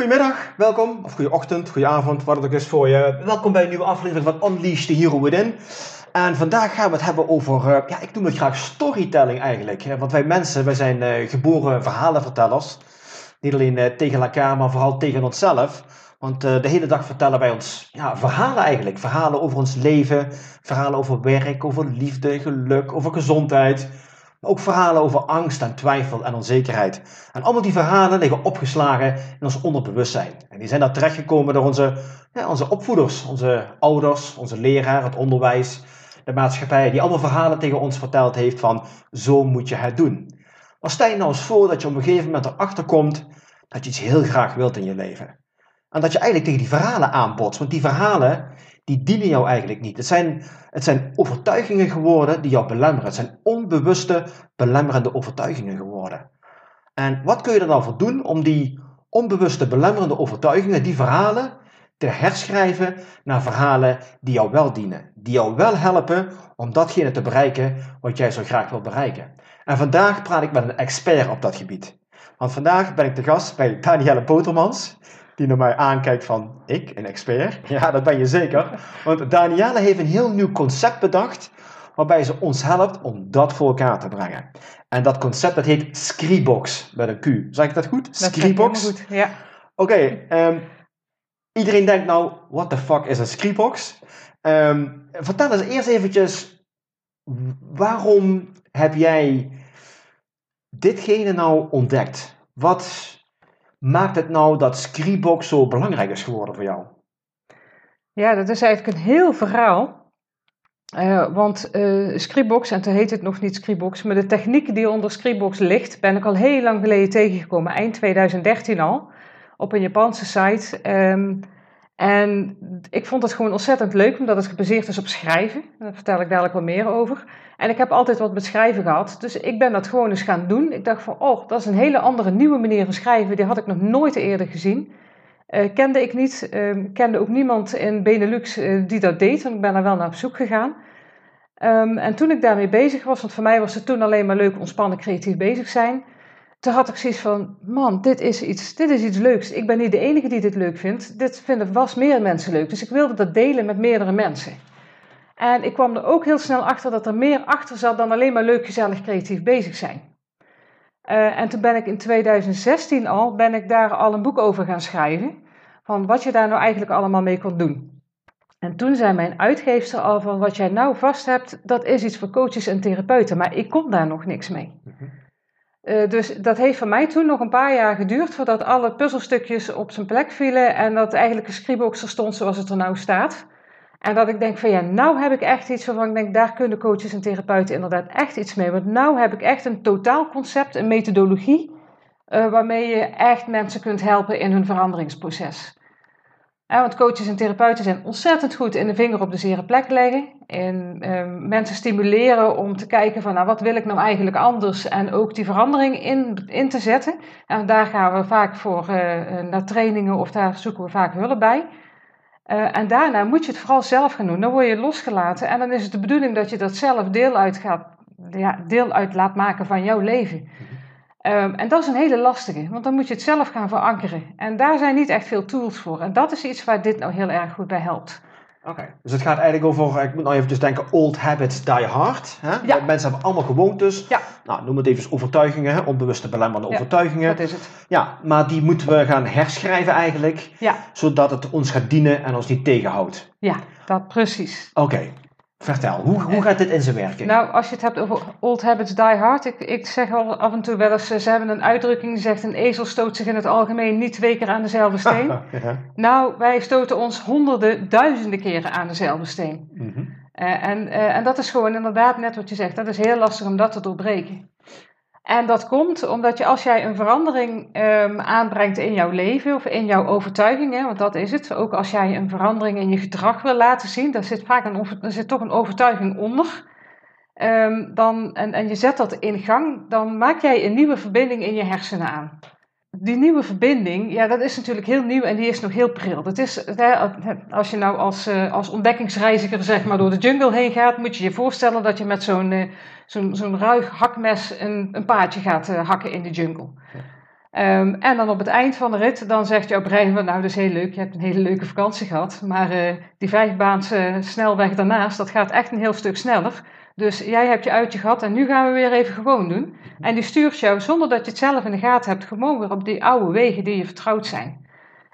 Goedemiddag, welkom, of goede ochtend, goede avond, wat het ook is voor je. Welkom bij een nieuwe aflevering van Unleash the Hero Within. En vandaag gaan we het hebben over, uh, ja, ik noem het graag storytelling eigenlijk. Want wij mensen, wij zijn uh, geboren verhalenvertellers. Niet alleen uh, tegen elkaar, maar vooral tegen onszelf. Want de hele dag vertellen wij ons ja, verhalen eigenlijk. Verhalen over ons leven, verhalen over werk, over liefde, geluk, over gezondheid. Maar ook verhalen over angst en twijfel en onzekerheid. En allemaal die verhalen liggen opgeslagen in ons onderbewustzijn. En die zijn daar terechtgekomen door onze, ja, onze opvoeders, onze ouders, onze leraar, het onderwijs, de maatschappij, die allemaal verhalen tegen ons verteld heeft van zo moet je het doen. Maar stel je nou eens voor dat je op een gegeven moment erachter komt dat je iets heel graag wilt in je leven. En dat je eigenlijk tegen die verhalen aanbotst. Want die verhalen, die dienen jou eigenlijk niet. Het zijn, het zijn overtuigingen geworden die jou belemmeren. Het zijn onbewuste, belemmerende overtuigingen geworden. En wat kun je er nou voor doen om die onbewuste, belemmerende overtuigingen, die verhalen, te herschrijven naar verhalen die jou wel dienen. Die jou wel helpen om datgene te bereiken wat jij zo graag wil bereiken. En vandaag praat ik met een expert op dat gebied. Want vandaag ben ik te gast bij Danielle Botermans die naar mij aankijkt van, ik, een expert? Ja, dat ben je zeker. Want Danielle heeft een heel nieuw concept bedacht, waarbij ze ons helpt om dat voor elkaar te brengen. En dat concept, dat heet Scribox, met een Q. Zeg ik dat goed? Scribox? goed, ja. Oké, okay, ehm, iedereen denkt nou, what the fuck is een Scribox? Um, vertel eens eerst eventjes, waarom heb jij ditgene nou ontdekt? Wat maakt het nou dat Scribox zo belangrijk is geworden voor jou? Ja, dat is eigenlijk een heel verhaal. Uh, want uh, Scribox, en toen heet het nog niet Scribox, maar de techniek die onder Scribox ligt, ben ik al heel lang geleden tegengekomen, eind 2013 al, op een Japanse site. Um, en ik vond het gewoon ontzettend leuk, omdat het gebaseerd is op schrijven. Daar vertel ik dadelijk wel meer over. En ik heb altijd wat met schrijven gehad, dus ik ben dat gewoon eens gaan doen. Ik dacht van, oh, dat is een hele andere nieuwe manier van schrijven. Die had ik nog nooit eerder gezien. Uh, kende ik niet, uh, kende ook niemand in Benelux uh, die dat deed, want ik ben er wel naar op zoek gegaan. Um, en toen ik daarmee bezig was, want voor mij was het toen alleen maar leuk ontspannen, creatief bezig zijn toen had ik zoiets van, man, dit is, iets, dit is iets leuks. Ik ben niet de enige die dit leuk vindt. Dit vinden vast meer mensen leuk. Dus ik wilde dat delen met meerdere mensen. En ik kwam er ook heel snel achter dat er meer achter zat dan alleen maar leuk, gezellig, creatief bezig zijn. Uh, en toen ben ik in 2016 al, ben ik daar al een boek over gaan schrijven. Van wat je daar nou eigenlijk allemaal mee kon doen. En toen zei mijn uitgeefster al van wat jij nou vast hebt, dat is iets voor coaches en therapeuten. Maar ik kon daar nog niks mee. Mhm. Uh, dus dat heeft voor mij toen nog een paar jaar geduurd voordat alle puzzelstukjes op zijn plek vielen en dat eigenlijk een scribox er stond zoals het er nou staat. En dat ik denk van ja, nou heb ik echt iets waarvan ik denk, daar kunnen coaches en therapeuten inderdaad echt iets mee. Want nou heb ik echt een totaalconcept, een methodologie, uh, waarmee je echt mensen kunt helpen in hun veranderingsproces. Want coaches en therapeuten zijn ontzettend goed in de vinger op de zere plek leggen. En uh, mensen stimuleren om te kijken van nou, wat wil ik nou eigenlijk anders. En ook die verandering in, in te zetten. En daar gaan we vaak voor uh, naar trainingen of daar zoeken we vaak hulp bij. Uh, en daarna moet je het vooral zelf gaan doen. Dan word je losgelaten en dan is het de bedoeling dat je dat zelf deel uit, gaat, ja, deel uit laat maken van jouw leven. Um, en dat is een hele lastige, want dan moet je het zelf gaan verankeren. En daar zijn niet echt veel tools voor. En dat is iets waar dit nou heel erg goed bij helpt. Oké, dus het gaat eigenlijk over, ik moet nou even denken, old habits die hard. Hè? Ja. Mensen hebben allemaal gewoontes. Ja. Nou, noem het even overtuigingen, hè? onbewuste belemmerende ja, overtuigingen. Dat is het. Ja, maar die moeten we gaan herschrijven eigenlijk. Ja. Zodat het ons gaat dienen en ons niet tegenhoudt. Ja, dat precies. Oké, Vertel, hoe, hoe gaat dit in zijn werking? Nou, als je het hebt over old habits die hard. Ik, ik zeg al af en toe wel eens, ze hebben een uitdrukking die zegt... een ezel stoot zich in het algemeen niet twee keer aan dezelfde steen. Nou, wij stoten ons honderden, duizenden keren aan dezelfde steen. Mhm. Uh, en, uh, en dat is gewoon inderdaad net wat je zegt, dat is heel lastig om dat te doorbreken. En dat komt omdat je als jij een verandering um, aanbrengt in jouw leven of in jouw overtuigingen, want dat is het, ook als jij een verandering in je gedrag wil laten zien, daar zit vaak een, er zit toch een overtuiging onder. Um, dan, en, en je zet dat in gang, dan maak jij een nieuwe verbinding in je hersenen aan die nieuwe verbinding, ja, dat is natuurlijk heel nieuw en die is nog heel pril. Dat is, als je nou als, eh, als ontdekkingsreiziger zeg maar, door de jungle heen gaat, moet je je voorstellen dat je met zo'n uh, zo'n zo'n ruig hakmes een, een paadje gaat uh, hakken in de jungle. Um, en dan op het eind van de rit, dan zegt jouw brein van, nou dat is heel leuk, je hebt een hele leuke vakantie gehad, maar die vijfbaanse snelweg daarnaast, dat gaat echt een heel stuk sneller. Dus jij hebt je uitje gehad en nu gaan we weer even gewoon doen. En die stuurt jou zonder dat je het zelf in de gaten hebt, gewoon weer op die oude wegen die je vertrouwd zijn.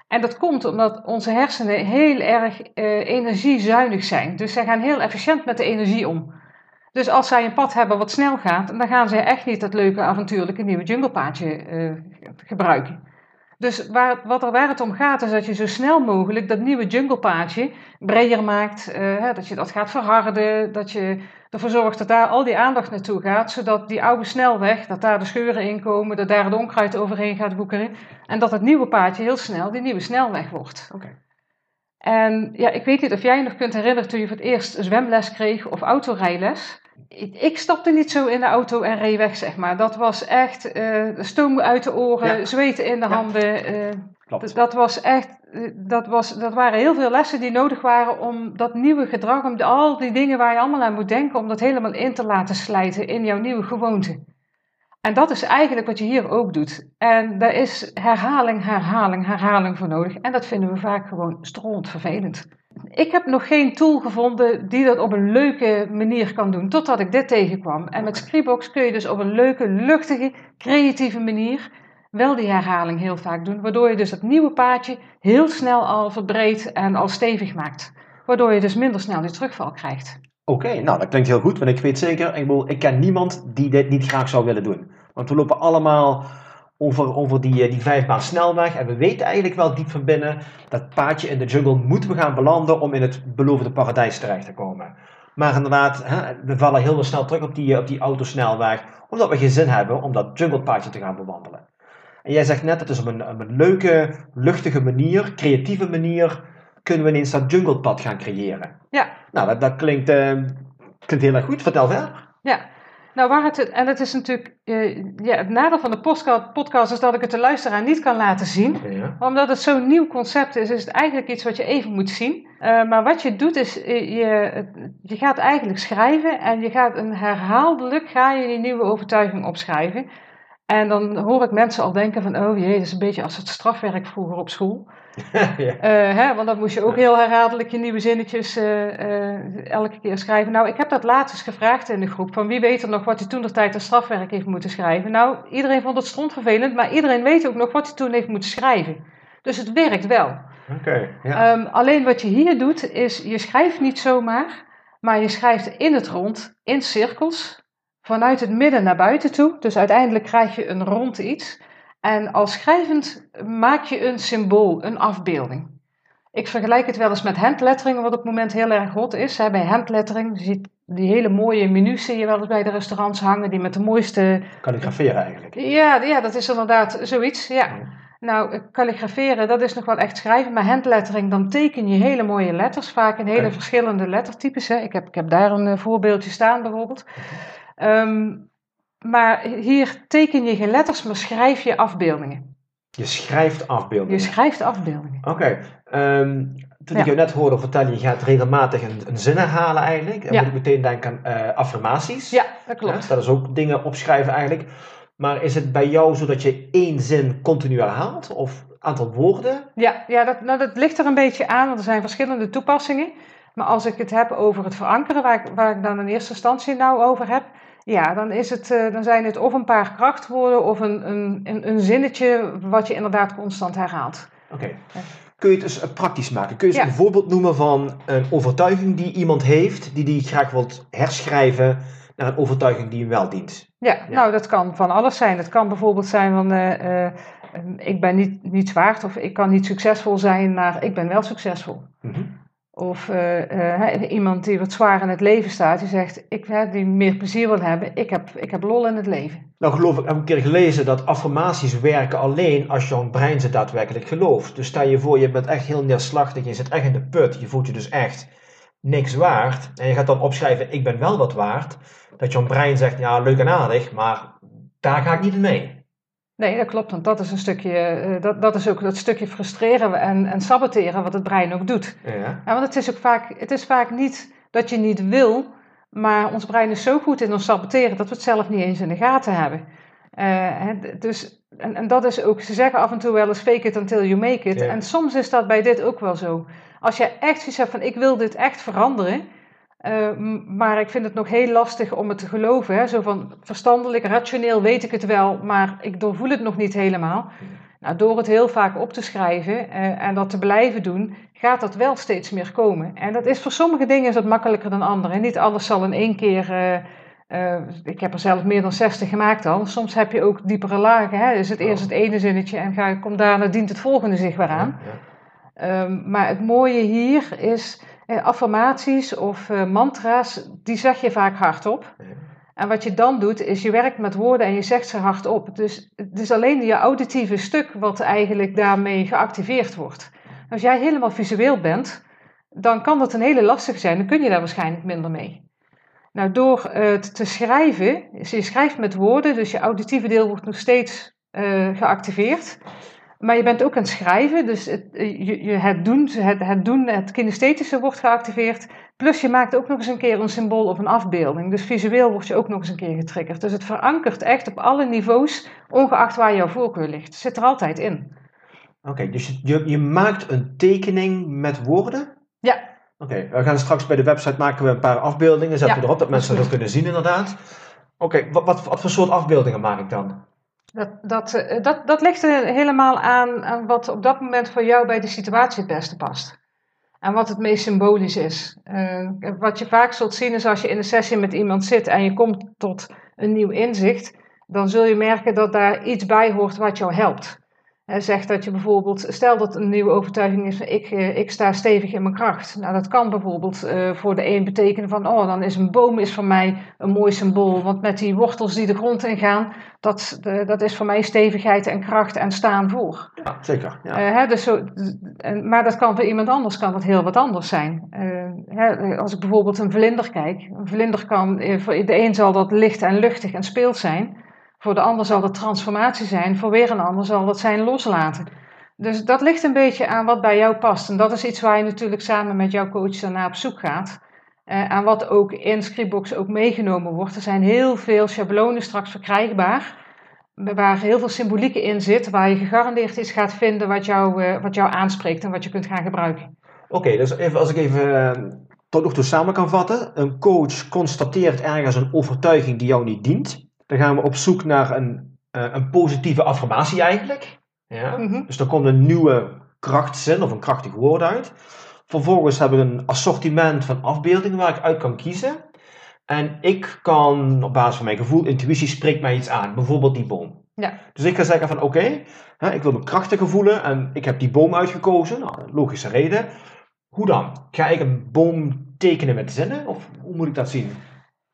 En dat komt omdat onze hersenen heel erg uh, energiezuinig zijn. Dus zij gaan heel efficiënt met de energie om. Dus als zij een pad hebben wat snel gaat, dan gaan zij echt niet dat leuke avontuurlijke nieuwe junglepaadje uh, gebruiken. Dus waar, wat er, waar het om gaat is dat je zo snel mogelijk dat nieuwe junglepaadje breder maakt. Uh, dat je dat gaat verharden. Dat je ervoor zorgt dat daar al die aandacht naartoe gaat. Zodat die oude snelweg, dat daar de scheuren in komen. Dat daar het onkruid overheen gaat woekeren. En dat het nieuwe paadje heel snel die nieuwe snelweg wordt. Okay. En ja, ik weet niet of jij je nog kunt herinneren toen je voor het eerst zwemles kreeg of autorijles ik, stapte niet zo in de auto en reed weg, zeg maar. Dat was echt uh, stoom uit de oren, ja. zweten in de handen. Uh, Klopt. Dat was echt, dat, was, dat waren heel veel lessen die nodig waren om dat nieuwe gedrag, om al die dingen waar je allemaal aan moet denken, om dat helemaal in te laten slijten in jouw nieuwe gewoonte. En dat is eigenlijk wat je hier ook doet. En daar is herhaling, herhaling, herhaling voor nodig. En dat vinden we vaak gewoon stront vervelend ik heb nog geen tool gevonden die dat op een leuke manier kan doen, totdat ik dit tegenkwam. En met Scribox kun je dus op een leuke, luchtige, creatieve manier wel die herhaling heel vaak doen, waardoor je dus dat nieuwe paadje heel snel al verbreedt en al stevig maakt. Waardoor je dus minder snel die terugval krijgt. Oké, nou dat klinkt heel goed, want ik weet zeker, ik, bedoel, ik ken niemand die dit niet graag zou willen doen. Want we lopen allemaal over, over die, eh, die vijfbaan snelweg. En we weten eigenlijk wel diep van binnen dat paadje in de jungle moeten we gaan belanden om in het beloofde paradijs terecht te komen. Maar inderdaad, hè, we vallen heel snel terug op die, op die autosnelweg, omdat we geen zin hebben om dat junglepaadje te gaan bewandelen. En jij zegt net, het is op een, op een leuke, luchtige manier, creatieve manier, kunnen we ineens dat junglepad gaan creëren. Ja. Nou, dat, dat klinkt, uh, klinkt heel erg goed. Vertel verder. Ja, nou, waar het, en het is natuurlijk, uh, ja, het nadeel van de podcast is dat ik het de luisteraar niet kan laten zien. Ja. Omdat het zo'n nieuw concept is, is het eigenlijk iets wat je even moet zien. Uh, maar wat je doet is, je, je gaat eigenlijk schrijven en je gaat een herhaaldelijk, ga je die nieuwe overtuiging opschrijven. En dan hoor ik mensen al denken van, oh jee, dat is een beetje als het strafwerk vroeger op school. ja. uh, hè, want dan moest je ook heel herhaaldelijk je nieuwe zinnetjes uh, uh, elke keer schrijven. Nou, ik heb dat laatst eens gevraagd in de groep, van wie weet er nog wat hij toen de tijd als strafwerk heeft moeten schrijven. Nou, iedereen vond het strontvervelend, maar iedereen weet ook nog wat hij toen heeft moeten schrijven. Dus het werkt wel. Okay, ja. um, alleen wat je hier doet, is je schrijft niet zomaar, maar je schrijft in het rond, in cirkels, vanuit het midden naar buiten toe. Dus uiteindelijk krijg je een rond iets. En als schrijvend maak je een symbool, een afbeelding. Ik vergelijk het wel eens met handlettering, wat op het moment heel erg hot is. Bij handlettering, je ziet die hele mooie menus zie je wel eens bij de restaurants hangen, die met de mooiste... Kalligraferen eigenlijk. Ja, ja dat is inderdaad zoiets, ja. Nou, kalligraferen, dat is nog wel echt schrijven, maar handlettering, dan teken je hele mooie letters, vaak in hele verschillende lettertypes. Hè. Ik, heb, ik heb daar een uh, voorbeeldje staan bijvoorbeeld. Um, maar hier teken je geen letters, maar schrijf je afbeeldingen. Je schrijft afbeeldingen? Je schrijft afbeeldingen. Oké. Okay. Um, toen ja. ik jou net hoorde vertellen, je gaat regelmatig een, een zin herhalen eigenlijk. Dan ja. moet ik meteen denken aan uh, affirmaties. Ja, dat klopt. Ja, dat is ook dingen opschrijven eigenlijk. Maar is het bij jou zo dat je één zin continu herhaalt? Of een aantal woorden? Ja, ja dat, nou, dat ligt er een beetje aan, want er zijn verschillende toepassingen. Maar als ik het heb over het verankeren, waar ik, waar ik dan in eerste instantie nou over heb, ja, dan, is het, uh, dan zijn het of een paar krachtwoorden of een, een, een, zinnetje wat je inderdaad constant herhaalt. Oké. Okay. Kun je het eens praktisch maken? Kun je eens ja. een voorbeeld noemen van een overtuiging die iemand heeft, die die graag wilt herschrijven naar een overtuiging die hem wel dient? Ja, ja. nou dat kan van alles zijn. Het kan bijvoorbeeld zijn van uh, uh, ik ben niet, niet waard of ik kan niet succesvol zijn, maar ik ben wel succesvol. Mm -hmm. Of uh, uh, iemand die wat zwaar in het leven staat, die zegt, ik, uh, die meer plezier wil hebben, ik heb, ik heb lol in het leven. Nou geloof ik, heb een keer gelezen dat affirmaties werken alleen als jouw brein ze daadwerkelijk gelooft. Dus stel je voor, je bent echt heel neerslachtig, je zit echt in de put, je voelt je dus echt niks waard. En je gaat dan opschrijven, ik ben wel wat waard. Dat jouw brein zegt, ja leuk en aardig, maar daar ga ik niet mee. Nee, dat klopt, want dat is een stukje, eh, dat, dat is ook dat stukje frustreren en, en saboteren wat het brein ook doet. Ja. ja. want het is ook vaak, het is vaak niet dat je niet wil, maar ons brein is zo goed in ons saboteren dat we het zelf niet eens in de gaten hebben. Uh, dus, en, en dat is ook, ze zeggen af en toe wel eens fake it until you make it. En soms is dat bij dit ook wel zo. Als je echt zoiets hebt van ik wil dit echt veranderen, uh, maar ik vind het nog heel lastig om het te geloven. Hè? Zo van verstandelijk, rationeel weet ik het wel, maar ik doorvoel het nog niet helemaal. Nou, door het heel vaak op te schrijven uh, en dat te blijven doen, gaat dat wel steeds meer komen. En dat is voor sommige dingen is dat makkelijker dan andere. En niet alles zal in één keer. Uh, ik heb er zelf meer dan 60 gemaakt al. Soms heb je ook diepere lagen. Hè? Is het eerst het ene zinnetje en ga, kom daarna dient het volgende zich weer aan. Um, maar het mooie hier is eh, affirmaties of eh, mantra's, die zeg je vaak hardop. En wat je dan doet, is je werkt met woorden en je zegt ze hardop. Dus het is alleen je auditieve stuk wat eigenlijk daarmee geactiveerd wordt. Als jij helemaal visueel bent, dan kan dat een hele lastig zijn. Dan kun je daar waarschijnlijk minder mee. Nou, door het te schrijven, dus je schrijft met woorden, dus je auditieve deel wordt nog steeds uh, geactiveerd. Maar je bent ook aan het schrijven, dus het, je, je, het, doen, het, het doen, het kinesthetische wordt geactiveerd. Plus je maakt ook nog eens een keer een symbool of een afbeelding. Dus visueel word je ook nog eens een keer getriggerd. Dus het verankert echt op alle niveaus, ongeacht waar jouw voorkeur ligt. Het zit er altijd in. Oké, dus je, je maakt een tekening met woorden? Ja. Oké, we gaan straks bij de website maken we een paar afbeeldingen. Zetten we erop dat mensen dat kunnen zien inderdaad. Oké, wat, wat, wat voor soort afbeeldingen maak ik dan? Dat, dat, eh, dat, dat ligt er helemaal aan, wat op dat moment voor jou bij de situatie het beste past. En wat het meest symbolisch is. Uh, wat je vaak zult zien is als je in een sessie met iemand zit en je komt tot een nieuw inzicht, dan zul je merken dat daar iets bij hoort wat jou helpt. Zegt dat je bijvoorbeeld, stel dat een nieuwe overtuiging is ik, eh, ik sta stevig in mijn kracht. Nou, dat kan bijvoorbeeld uh, voor de een betekenen van, oh, dan is een boom is voor mij een mooi symbool. Want met die wortels die de grond ingaan, dat, de, dat is voor mij stevigheid en kracht en staan voor. Ja, zeker. Ja. Uh, hè, dus zo, maar dat kan voor iemand anders kan dat heel wat anders zijn. Hè, als ik bijvoorbeeld een vlinder kijk, een vlinder kan, voor de een zal dat licht en luchtig en speels zijn. Voor de ander zal dat transformatie zijn, voor weer een ander zal dat zijn loslaten. Dus dat ligt een beetje aan wat bij jou past. En dat is iets waar je natuurlijk samen met jouw coach daarna op zoek gaat. Uh, aan wat ook in Scriptbox ook meegenomen wordt. Er zijn heel veel schablonen straks verkrijgbaar. Waar heel veel symboliek in zit. Waar je gegarandeerd iets gaat vinden wat jou, uh, wat jou aanspreekt en wat je kunt gaan gebruiken. Oké, dus even, als ik even uh, tot nog toe samen kan vatten. Een coach constateert ergens een overtuiging die jou niet dient. Dan gaan we op zoek naar een, uh, een positieve affirmatie eigenlijk. Ja? Mm -hmm. Dus dan komt een nieuwe krachtzin of een krachtig woord uit. Vervolgens hebben we een assortiment van afbeeldingen waar ik uit kan kiezen. En ik kan op basis van mijn gevoel, intuïtie spreekt mij iets aan. Bijvoorbeeld die boom. Ja. Dus ik ga zeggen van oké, okay, ik wil me krachtiger voelen en ik heb die boom uitgekozen. Nou, logische reden. Hoe dan? Ga ik een boom tekenen met zinnen of hoe moet ik dat zien?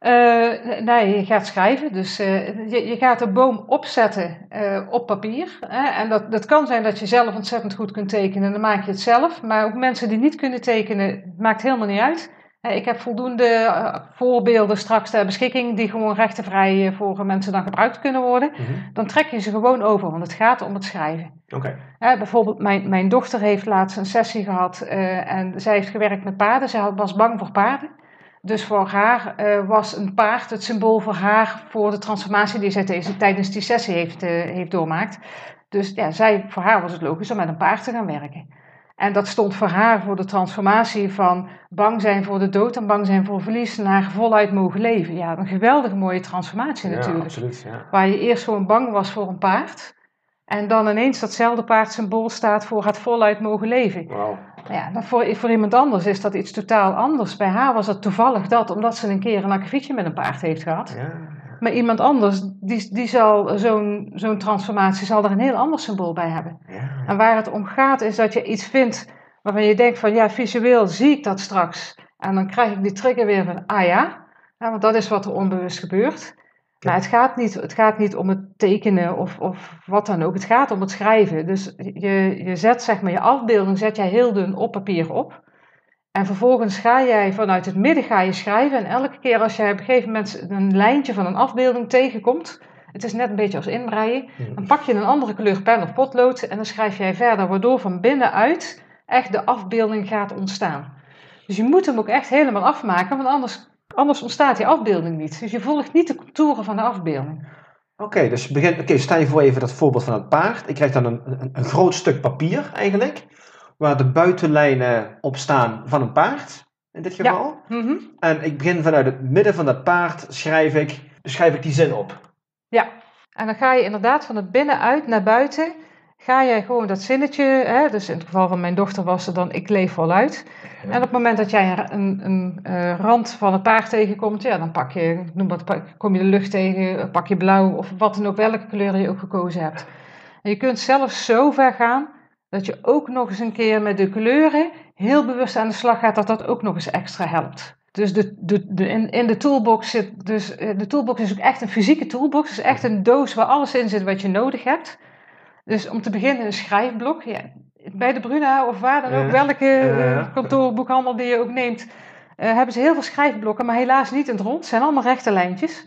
Uh, nee, je gaat schrijven. Dus uh, je, je, gaat de boom opzetten uh, op papier. Hè? En dat, dat kan zijn dat je zelf ontzettend goed kunt tekenen. Dan maak je het zelf. Maar ook mensen die niet kunnen tekenen, maakt helemaal niet uit. ik heb voldoende voorbeelden straks ter beschikking die gewoon rechtenvrij voor mensen dan gebruikt kunnen worden. Mm -hmm. Dan trek je ze gewoon over, want het gaat om het schrijven. Okay. bijvoorbeeld, mijn, mijn dochter heeft laatst een sessie gehad en zij heeft gewerkt met paarden. Zij was bang voor paarden. Dus voor haar uh, was een paard het symbool voor haar voor de transformatie die zij tijdens die sessie heeft, uh, heeft doormaakt. Dus ja, zij, voor haar was het logisch om met een paard te gaan werken. En dat stond voor haar voor de transformatie van bang zijn voor de dood en bang zijn voor verlies naar voluit mogen leven. Ja, een geweldige mooie transformatie natuurlijk. Ja, absoluut, ja. Waar je eerst gewoon bang was voor een paard. En dan ineens datzelfde paardsymbool staat voor het voluit mogen leven. Wow. Ja, voor, voor iemand anders is dat iets totaal anders. Bij haar was het toevallig dat, omdat ze een keer een akkefietje met een paard heeft gehad. Ja. Maar iemand anders, die, die zal zo'n zo'n transformatie, zal er een heel ander symbool bij hebben. Ja. En waar het om gaat, is dat je iets vindt waarvan je denkt van ja, visueel zie ik dat straks. En dan krijg ik die trigger weer van, ah ja, ja want dat is wat er onbewust gebeurt. Maar het gaat niet, het gaat niet om het tekenen of, of wat dan ook. Het gaat om het schrijven. Dus je, je zet zeg maar je afbeelding zet jij heel dun op papier op. En vervolgens ga jij vanuit het midden ga je schrijven. En elke keer als jij op een gegeven moment een lijntje van een afbeelding tegenkomt, het is net een beetje als inbreien, dan pak je een andere kleur pen of potlood en dan schrijf jij verder, waardoor van binnenuit echt de afbeelding gaat ontstaan. Dus je moet hem ook echt helemaal afmaken, want anders, anders ontstaat die afbeelding niet. Dus je volgt niet de contouren van de afbeelding. Oké, dus begin, oké, stel je voor even dat voorbeeld van het paard. Ik krijg dan een, een, een groot stuk papier eigenlijk waar de buitenlijnen op staan van een paard, in dit geval. Ja. Mhm. En ik begin vanuit het midden van dat paard, schrijf ik, schrijf ik die zin op. Ja, en dan ga je inderdaad van het binnenuit naar buiten, ga jij gewoon dat zinnetje, hè, dus in het geval van mijn dochter was er dan ik leef voluit. Ja. En op het moment dat jij een, een, een uh, rand van het paard tegenkomt, ja, dan pak je, noem wat, kom je de lucht tegen, pak je blauw of wat dan ook, welke kleur je ook gekozen hebt. En je kunt zelfs zo ver gaan dat je ook nog eens een keer met de kleuren heel bewust aan de slag gaat, dat dat ook nog eens extra helpt. Dus de, de, de, in, in de toolbox zit, dus eh, de toolbox is ook echt een fysieke toolbox. Het is echt een doos waar alles in zit wat je nodig hebt. Dus om te beginnen een schrijfblok. Ja, bij de Bruna of waar dan ook, welke uh, kantoorboekhandel die je ook neemt, uh, hebben ze heel veel schrijfblokken, maar helaas niet in het rond. Het zijn allemaal rechte lijntjes.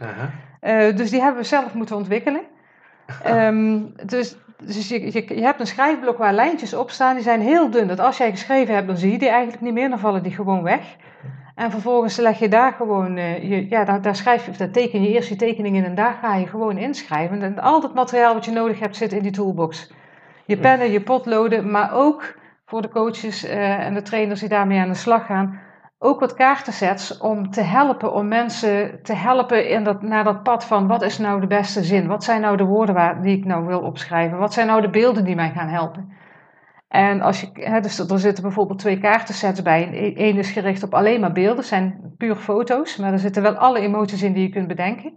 -huh. dus die hebben we zelf moeten ontwikkelen. um, dus dus je, je, je, hebt een schrijfblok waar lijntjes op staan, die zijn heel dun. Dat als jij geschreven hebt, dan zie je die eigenlijk niet meer, dan vallen die gewoon weg. En vervolgens leg je daar gewoon, uh, je, ja, daar, daar, schrijf je, daar teken je eerst je tekening in en daar ga je gewoon inschrijven. En al het materiaal wat je nodig hebt zit in die toolbox. Je pennen, je potloden, maar ook voor de coaches uh, en de trainers die daarmee aan de slag gaan, ook wat kaartensets om te helpen, om mensen te helpen in dat, naar dat pad van wat is nou de beste zin? Wat zijn nou de woorden waar, die ik nou wil opschrijven? Wat zijn nou de beelden die mij gaan helpen? En als je, hè, dus er zitten bijvoorbeeld twee kaartensets bij. Eén is gericht op alleen maar beelden, zijn puur foto's, maar er zitten wel alle emoties in die je kunt bedenken.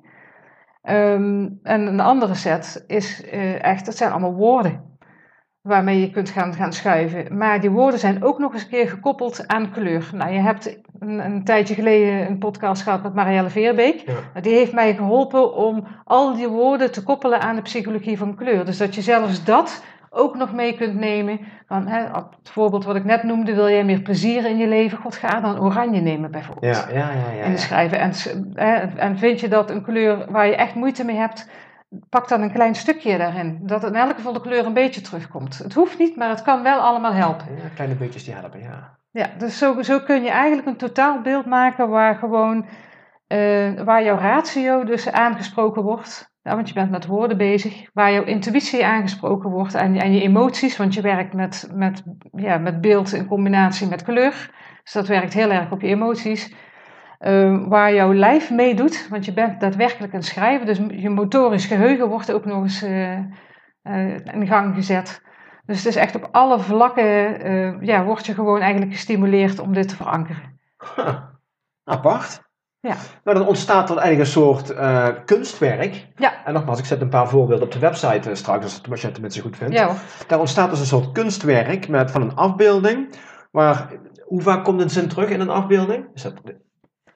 Um, en een andere set is uh, echt, dat zijn allemaal woorden waarmee je kunt gaan, gaan schuiven. Maar die woorden zijn ook nog eens een keer gekoppeld aan kleur. Nou, je hebt een, een tijdje geleden een podcast gehad met Marielle Veerbeek. Die heeft mij geholpen om al die woorden te koppelen aan de psychologie van kleur. Dus dat je zelfs dat ook nog mee kunt nemen. Van, hè, het voorbeeld wat ik net noemde, wil jij meer plezier in je leven? God, ga dan oranje nemen bijvoorbeeld. Ja, ja, ja, ja, in de schrijven. En, en vind je dat een kleur waar je echt moeite mee hebt, pak dan een klein stukje daarin. Dat in elk geval de kleur een beetje terugkomt. Het hoeft niet, maar het kan wel allemaal helpen. Ja, kleine beetjes die helpen, ja. Ja, dus zo, zo kun je eigenlijk een totaalbeeld maken waar gewoon, uh, waar jouw ratio dus aangesproken wordt. Want je bent met woorden bezig. Waar jouw intuïtie aangesproken wordt en, en je emoties, want je werkt met, met, ja, met beeld in combinatie met kleur. Dus dat werkt heel erg op je emoties. Uh, waar jouw lijf meedoet, want je bent daadwerkelijk een schrijver, dus je motorisch geheugen wordt ook nog eens uh, uh, in gang gezet. Dus het is echt op alle vlakken, ja, word je gewoon eigenlijk gestimuleerd om dit te verankeren. Huh. Apart. Ja. Maar dan ontstaat er eigenlijk een soort kunstwerk. Ja. En nogmaals, ik zet een paar voorbeelden op de website straks, als, als je het tenminste goed vindt. Ja, hoor. Daar ontstaat dus een soort kunstwerk met, van een afbeelding. Waar, hoe vaak komt een zin terug in een afbeelding? Is dat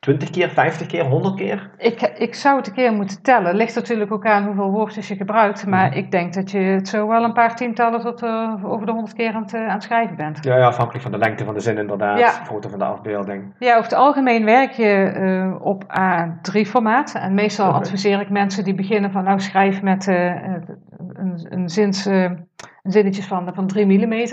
20 keer, 50 keer, 100 keer? Ik, ik zou het een keer moeten tellen. Het ligt natuurlijk ook aan hoeveel woordjes je gebruikt. Maar mhm. ik denk dat je het zo wel een paar tientallen tot uh, over de 100 keer aan het, uh, aan het schrijven bent. Ja, ja, afhankelijk van de lengte van de zin inderdaad. Ja. Foto van de afbeelding. Ja, over het algemeen werk je uh, op A3-formaat. En meestal okay. adviseer ik mensen die beginnen van nou schrijf met een, een, zins, een zinnetjes van, van 3 mm.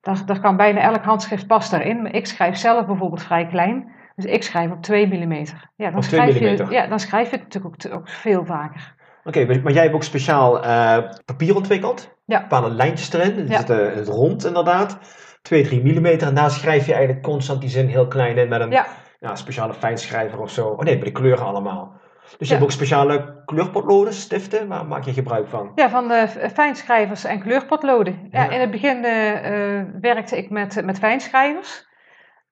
Daar, daar kan bijna elk handschrift pas daarin. Maar ik schrijf zelf bijvoorbeeld vrij klein. Dus ik schrijf op 2 mm. Ja, dan, schrijf je, ja, dan schrijf je het natuurlijk ook, ook veel vaker. Oké, okay, maar jij hebt ook speciaal uh, papier ontwikkeld. Ja. Bepaalde lijntjes erin. Het, ja. het, uh, het rond inderdaad. 2, 3 mm. En daar schrijf je eigenlijk constant die zin heel klein in met een ja. ja fijnschrijver fijnschrijver of zo. Oh nee, bij de kleuren allemaal. Dus je hebt ook speciale kleurpotloden, stiften. Waar maak je gebruik van? Ja, van de fijnschrijvers en kleurpotloden. Ja. in het begin uh, werkte ik met, met fijnschrijvers.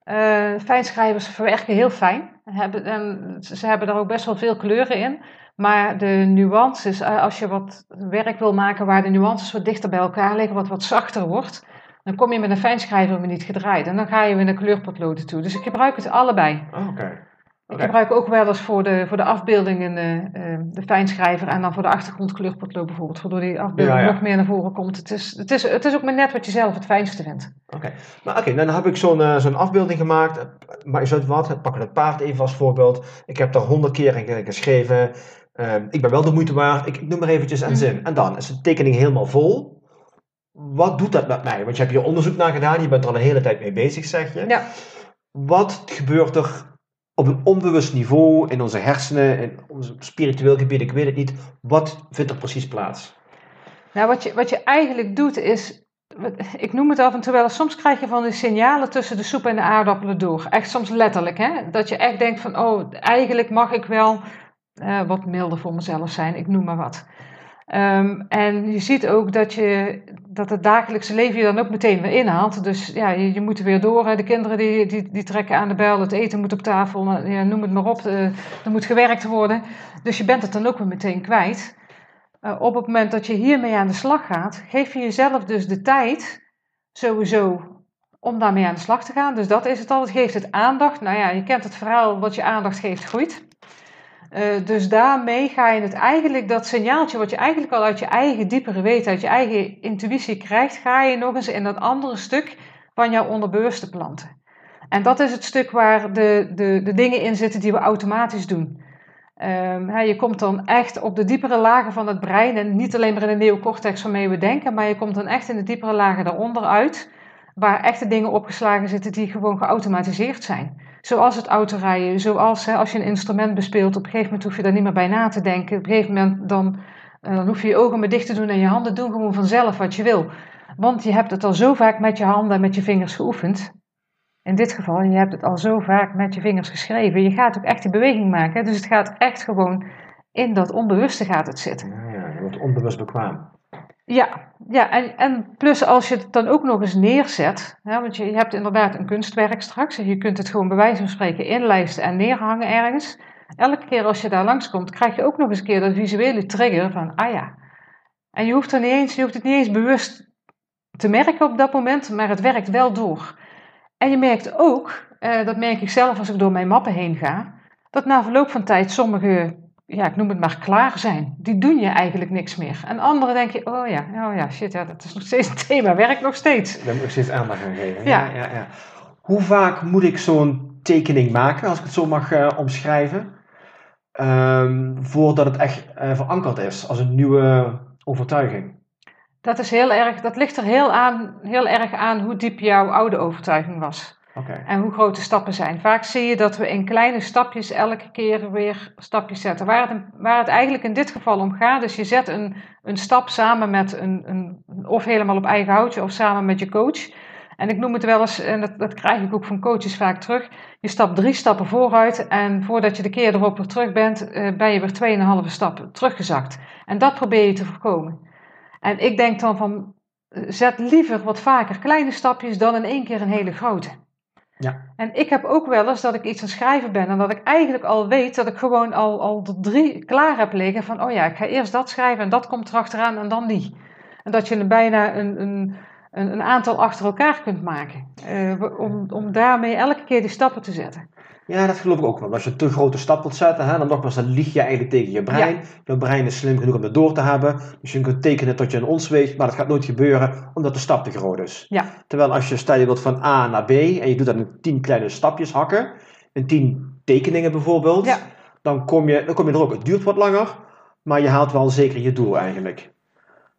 Uh, fijnschrijvers verwerken heel fijn. Hebben, en ze hebben er ook best wel veel kleuren in. Maar de nuances, als je wat werk wil maken waar de nuances wat dichter bij elkaar liggen, wat wat zachter wordt, Dan kom je met een fijnschrijver niet gedraaid. En dan ga je weer naar kleurpotloden toe. Dus ik gebruik het allebei. Oh, Oké. Ik gebruik ook wel eens voor de, voor de afbeeldingen eh, eh, de fijnschrijver en dan voor de achtergrond kleurpotlood bijvoorbeeld, waardoor die afbeelding Ja, ja. nog meer naar voren komt. Het is, het, is, het is ook maar net wat je zelf het fijnste vindt. Oké, maar oké, dan heb ik zo'n eh, zo'n afbeelding gemaakt. Maar is uit wat? Pak het paard even als voorbeeld. Ik heb daar honderd keer in ge- geschreven. Ehm, ik ben wel de moeite waard. Ik, ik noem maar eventjes een Mhm. zin. En dan is de tekening helemaal vol. Wat doet dat met mij? Want je hebt hier onderzoek naar gedaan. Je bent er al een hele tijd mee bezig, zeg je. Ja. Wat gebeurt er op een onbewust niveau in onze hersenen, in ons spiritueel gebied? Ik weet het niet. Wat vindt er precies plaats? Nou, wat je, wat je eigenlijk doet is, ik noem het af en toe wel soms krijg je van die signalen tussen de soep en de aardappelen door. Echt soms letterlijk, hè? Dat je echt denkt van, oh, eigenlijk mag ik wel eh, wat milder voor mezelf zijn, ik noem maar wat. Ehm, en je ziet ook dat, je, dat het dagelijkse leven je dan ook meteen weer inhaalt. Dus ja, je, je moet er weer door. Hè. De kinderen die, die, die trekken aan de bel, het eten moet op tafel, nou, ja, noem het maar op. eh, er moet gewerkt worden. Dus je bent het dan ook weer meteen kwijt. Uh, op het moment dat je hiermee aan de slag gaat, geef je jezelf dus de tijd, sowieso, om daarmee aan de slag te gaan. Dus dat is het al. Het geeft het aandacht. Nou ja, je kent het verhaal, wat je aandacht geeft, groeit. Uh, dus daarmee ga je het eigenlijk, dat signaaltje wat je eigenlijk al uit je eigen diepere weten, uit je eigen intuïtie krijgt, ga je nog eens in dat andere stuk van jouw onderbewuste planten. En dat is het stuk waar de, de, de dingen in zitten die we automatisch doen. Hè, je komt dan echt op de diepere lagen van het brein en niet alleen maar in de neocortex waarmee we denken, maar je komt dan echt in de diepere lagen daaronder uit, waar echte dingen opgeslagen zitten die gewoon geautomatiseerd zijn. Zoals het autorijden, zoals hè, als je een instrument bespeelt, op een gegeven moment hoef je daar niet meer bij na te denken. Op een gegeven moment dan, uh, dan hoef je je ogen maar dicht te doen en je handen doen gewoon vanzelf wat je wil. Want je hebt het al zo vaak met je handen en met je vingers geoefend. In dit geval, je hebt het al zo vaak met je vingers geschreven. Je gaat ook echt die beweging maken. Dus het gaat echt gewoon in dat onbewuste gaat het zitten. Ja je wordt onbewust bekwaam. Ja, ja en, en plus als je het dan ook nog eens neerzet, hè, want je, je hebt inderdaad een kunstwerk straks, en je kunt het gewoon bij wijze van spreken inlijsten en neerhangen ergens. Elke keer als je daar langskomt, krijg je ook nog eens een keer dat visuele trigger van, ah ja. En je hoeft, er niet eens, je hoeft het niet eens bewust te merken op dat moment, maar het werkt wel door. En je merkt ook, eh, dat merk ik zelf als ik door mijn mappen heen ga, dat na verloop van tijd sommige, ja, ik noem het maar klaar zijn. Die doen je eigenlijk niks meer. En andere denk je, oh ja, oh ja, shit, ja, dat is nog steeds een thema, werkt nog steeds. Daar moet ik steeds aandacht aan geven. Ja. Ja, ja, ja. Hoe vaak moet ik zo'n tekening maken, als ik het zo mag uh, omschrijven, um, voordat het echt uh, verankerd is als een nieuwe overtuiging? Dat, is heel erg, dat ligt er heel, aan, heel erg aan hoe diep jouw oude overtuiging was. En hoe groot de stappen zijn. Vaak zie je dat we in kleine stapjes elke keer weer stapjes zetten. Waar het, waar het eigenlijk in dit geval om gaat, is je zet een, een stap samen met een, een, of helemaal op eigen houtje of samen met je coach. En ik noem het wel eens, en dat, dat krijg ik ook van coaches vaak terug. Je stapt drie stappen vooruit en voordat je de keer erop weer terug bent, uh, ben je weer tweeënhalve stappen teruggezakt. En dat probeer je te voorkomen. En ik denk dan van, zet liever wat vaker kleine stapjes dan in één keer een hele grote. Ja. En ik heb ook wel eens dat ik iets aan schrijven ben en dat ik eigenlijk al weet dat ik gewoon al, al de drie klaar heb liggen van, oh ja, ik ga eerst dat schrijven en dat komt erachteraan en dan die. En dat je er bijna een, een, een, een aantal achter elkaar kunt maken, uh, om, om daarmee elke keer die stappen te zetten. Ja, dat geloof ik ook wel. Als je een te grote stap wilt zetten, hè, dan nogmaals, dan lieg je eigenlijk tegen je brein. Ja. Je brein is slim genoeg om dat door te hebben. Dus je kunt tekenen tot je een ons weet, maar dat gaat nooit gebeuren, omdat de stap te groot is. Ja. Terwijl als je, stel je wilt van A naar B, en je doet dat in tien kleine stapjes hakken, in tien tekeningen bijvoorbeeld, Ja. dan, kom je, dan kom je er ook. Het duurt wat langer, maar je haalt wel zeker je doel eigenlijk.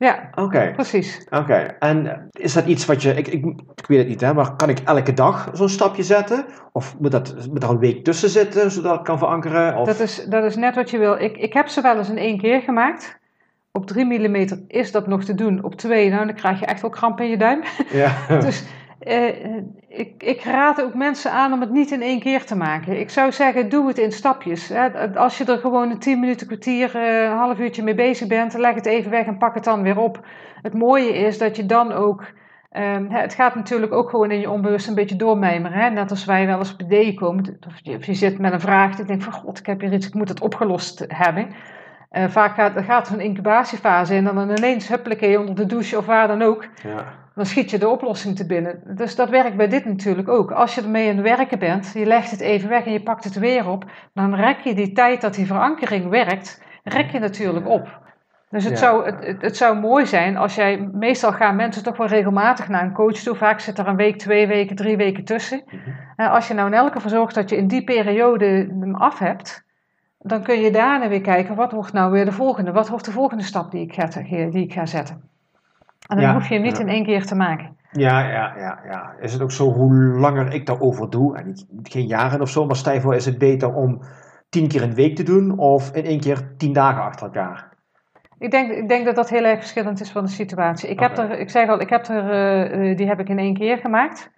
Ja, Oké. precies. Oké, en is dat iets wat je, ik, ik, ik weet het niet, hè, maar kan ik elke dag zo'n stapje zetten? Of moet, dat, moet er een week tussen zitten, zodat ik kan verankeren? Of... Dat, is, dat is net wat je wil. Ik, ik heb ze wel eens in één keer gemaakt. Op 3 mm is dat nog te doen. Op 2, nou, dan krijg je echt wel kramp in je duim. Ja. dus uh, ik, ik raad ook mensen aan om het niet in één keer te maken. Ik zou zeggen, doe het in stapjes. Als je er gewoon een 10 minuten, kwartier, uh, een half uurtje mee bezig bent, leg het even weg en pak het dan weer op. Het mooie is dat je dan ook. Um, het gaat natuurlijk ook gewoon in je onbewust een beetje doormijmeren. Net als wij wel eens op ideeën komen. Of je, zit met een vraag. Ik denk van god, ik heb hier iets, ik moet het opgelost hebben. Uh, vaak gaat, gaat er een incubatiefase in en dan ineens huppelekee onder de douche of waar dan ook. Ja. Dan schiet je de oplossing te binnen. Dus dat werkt bij dit natuurlijk ook. Als je ermee aan het werken bent, je legt het even weg en je pakt het weer op, dan rek je die tijd dat die verankering werkt, rek je natuurlijk op. Dus het, zou, het, het, zou mooi zijn als jij, meestal gaan mensen toch wel regelmatig naar een coach toe, vaak zit er een week, twee weken, drie weken tussen. Mhm. En als je nou in elke geval zorgt dat je in die periode hem af hebt, dan kun je daarna weer kijken, wat wordt nou weer de volgende? Wat wordt de volgende stap die ik ga, die ik ga zetten? En dan hoef je hem niet in één keer te maken. Ja, ja, ja, ja. Is het ook zo, hoe langer ik daarover doe, en niet, geen jaren of zo, maar stijf is het beter om tien keer een week te doen of in één keer tien dagen achter elkaar? Ik denk, ik denk dat dat heel erg verschillend is van de situatie. Ik, heb er, ik zeg al, ik heb er, uh, die heb ik in één keer gemaakt.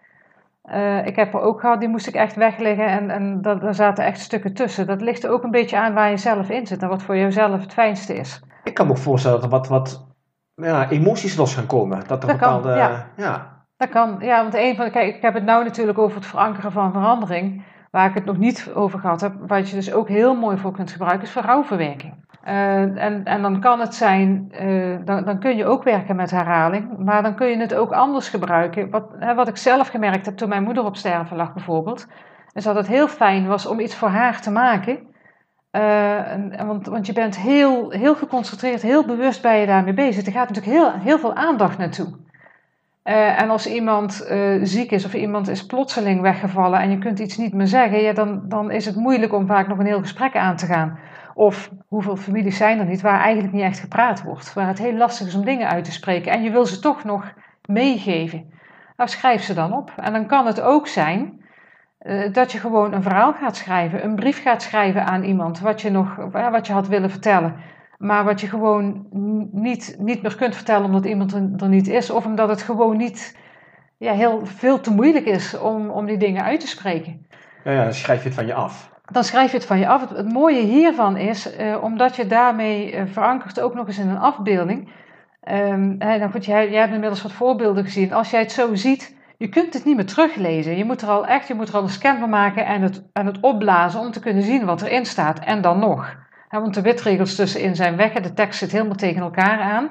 Uh, ik heb er ook gehad, die moest ik echt wegleggen en, en dat, daar zaten echt stukken tussen. Dat ligt er ook een beetje aan waar je zelf in zit en wat voor jezelf het fijnste is. Ik kan me ook voorstellen dat er wat, wat ja, emoties los gaan komen. Dat er dat bepaalde. Kan, ja. ja. Dat kan, ja, want een van kijk, ik heb het nou natuurlijk over het verankeren van verandering. Waar ik het nog niet over gehad heb, wat je dus ook heel mooi voor kunt gebruiken, is voor rouwverwerking. Uh, en, en dan kan het zijn, uh, dan, dan kun je ook werken met herhaling, maar dan kun je het ook anders gebruiken. Wat, hè, wat ik zelf gemerkt heb toen mijn moeder op sterven lag bijvoorbeeld, is dat het heel fijn was om iets voor haar te maken uh, en, want, want je bent heel, heel geconcentreerd, heel bewust bij je daarmee bezig. Er gaat natuurlijk heel, heel veel aandacht naartoe. Uh, en als iemand uh, ziek is of iemand is plotseling weggevallen en je kunt iets niet meer zeggen, ja, dan, dan is het moeilijk om vaak nog een heel gesprek aan te gaan. Of hoeveel families zijn er niet waar eigenlijk niet echt gepraat wordt, waar het heel lastig is om dingen uit te spreken en je wil ze toch nog meegeven. Nou, schrijf ze dan op. En dan kan het ook zijn uh, dat je gewoon een verhaal gaat schrijven, een brief gaat schrijven aan iemand wat je nog wat je had willen vertellen. Maar wat je gewoon niet, niet meer kunt vertellen omdat iemand er, niet is. Of omdat het gewoon niet ja, heel veel te moeilijk is om, om die dingen uit te spreken. Ja, ja, dan schrijf je het van je af. Dan schrijf je het van je af. Het, mooie hiervan is, uh, omdat je daarmee uh, verankert ook nog eens in een afbeelding. Um, nou goed, jij, jij hebt inmiddels wat voorbeelden gezien. Als jij het zo ziet, je kunt het niet meer teruglezen. Je moet er al echt je moet er al een scan van maken en het, en het opblazen om te kunnen zien wat erin staat. En dan nog. want de witregels tussenin zijn weg en de tekst zit helemaal tegen elkaar aan.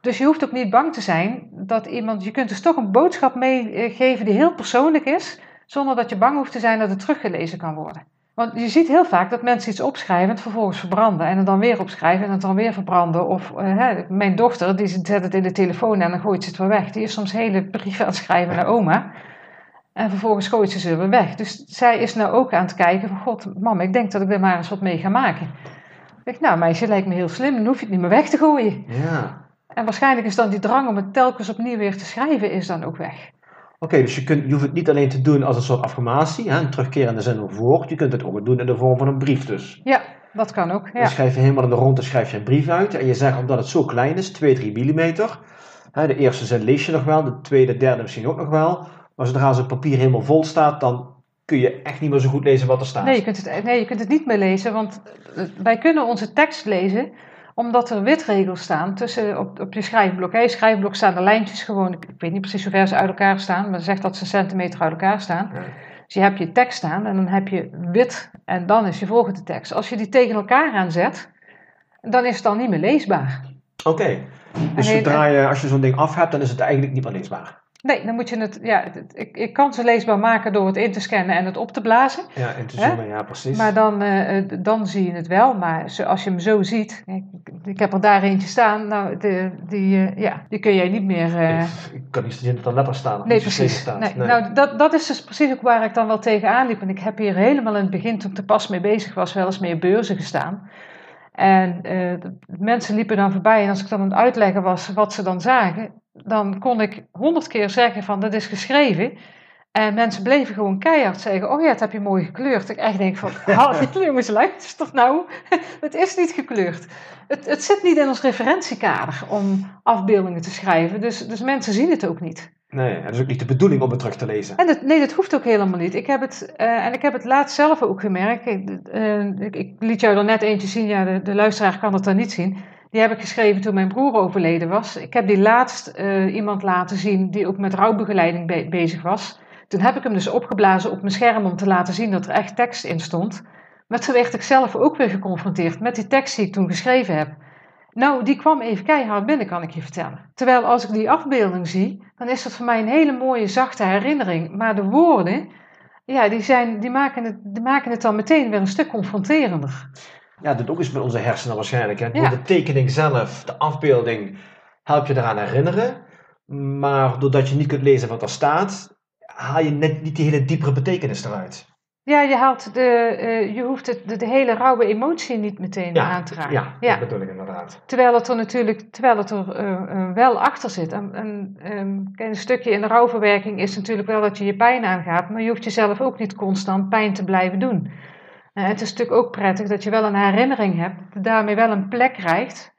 Dus je hoeft ook niet bang te zijn dat iemand. Je kunt dus toch een boodschap meegeven die heel persoonlijk is, zonder dat je bang hoeft te zijn dat het teruggelezen kan worden. Want je ziet heel vaak dat mensen iets opschrijven en het vervolgens verbranden. En het dan weer opschrijven en het dan weer verbranden. Of uh, mijn dochter, die zet het in de telefoon en dan gooit ze het weer weg. Die is soms hele brieven aan het schrijven naar oma. En vervolgens gooit ze ze weer weg. Dus zij is nou ook aan het kijken van... God, mam, ik denk dat ik er maar eens wat mee ga maken. Ik denk, nou meisje, lijkt me heel slim. Dan hoef je het niet meer weg te gooien. Ja. En waarschijnlijk is dan die drang om het telkens opnieuw weer te schrijven... is dan ook weg. Oké, dus je, kunt, je hoeft het niet alleen te doen als een soort affirmatie, hè, een terugkerende zin of woord. Je kunt het ook doen in de vorm van een brief dus. Ja, dat kan ook. Ja. Dan schrijf je helemaal in de ronde schrijf je een brief uit. En je zegt omdat het zo klein is, 2, 3 millimeter. Hè, de eerste zin lees je nog wel, de tweede, derde misschien ook nog wel. Maar zodra het papier helemaal vol staat, dan kun je echt niet meer zo goed lezen wat er staat. Nee, je kunt het, nee, je kunt het niet meer lezen, want eh, wij kunnen onze tekst lezen omdat er witregels staan tussen, op, op je schrijfblok. Hè. Je schrijfblok staan de lijntjes gewoon, ik, weet niet precies hoe ver ze uit elkaar staan, maar zegt dat ze centimeter uit elkaar staan. Dus je hebt je tekst staan en dan heb je wit en dan is je volgende tekst. Als je die tegen elkaar aanzet, dan is het dan niet meer leesbaar. Oké, dus zodra je, als je zo'n ding af hebt, dan is het eigenlijk niet meer leesbaar. Nee, dan moet je het, ja, ik, ik kan ze leesbaar maken door het in te scannen en het op te blazen. Ja, in te zoomen, ja, precies. Maar dan, uh, dan zie je het wel. Maar als je hem zo ziet, ik, ik heb er daar eentje staan, nou, de, die, uh, ja, die kun jij niet meer... Uh... Ik, kan niet zien dat er letter staan. Of nee, precies. Staat. Nee, nee. Nou, dat, dat is dus precies ook waar ik dan wel tegenaan liep. En ik heb hier helemaal in het begin, toen ik er pas mee bezig was, wel eens meer beurzen gestaan. En mensen liepen dan voorbij en als ik dan aan het uitleggen was wat ze dan zagen, dan kon ik honderd keer zeggen van dat is geschreven. En mensen bleven gewoon keihard zeggen, oh ja, dat heb je mooi gekleurd. Ik echt denk van, is toch nou? het is niet gekleurd. Het, het zit niet in ons referentiekader om afbeeldingen te schrijven. Dus, dus mensen zien het ook niet. Nee, dat is ook niet de bedoeling om het terug te lezen. En nee, dat hoeft ook helemaal niet. Ik heb het, uh, en ik heb het laatst zelf ook gemerkt. Uh, ik, ik, liet jou er net eentje zien, ja, de, de luisteraar kan het dan niet zien. Die heb ik geschreven toen mijn broer overleden was. Ik heb die laatst uh, iemand laten zien die ook met rouwbegeleiding be bezig was. Toen heb ik hem dus opgeblazen op mijn scherm om te laten zien dat er echt tekst in stond. Maar toen werd ik zelf ook weer geconfronteerd met die tekst die ik toen geschreven heb. Nou, die kwam even keihard binnen, kan ik je vertellen. Terwijl als ik die afbeelding zie, dan is dat voor mij een hele mooie, zachte herinnering. Maar de woorden, ja, die, zijn, die, maken het, die maken het dan meteen weer een stuk confronterender. Ja, dat ook iets met onze hersenen waarschijnlijk. Hè? De tekening zelf, de afbeelding, help je eraan herinneren. Maar doordat je niet kunt lezen wat er staat, haal je net niet die hele diepere betekenis eruit. Ja, je, haalt de, uh, je hoeft het, de, hele rauwe emotie niet meteen aan te raken. Ja, ja, dat bedoel ik inderdaad. Terwijl het er natuurlijk terwijl het er, uh, wel achter zit. En, um, een stukje in de rouwverwerking is natuurlijk wel dat je je pijn aangaat, maar je hoeft jezelf ook niet constant pijn te blijven doen. Het is natuurlijk ook prettig dat je wel een herinnering hebt, dat daarmee wel een plek krijgt.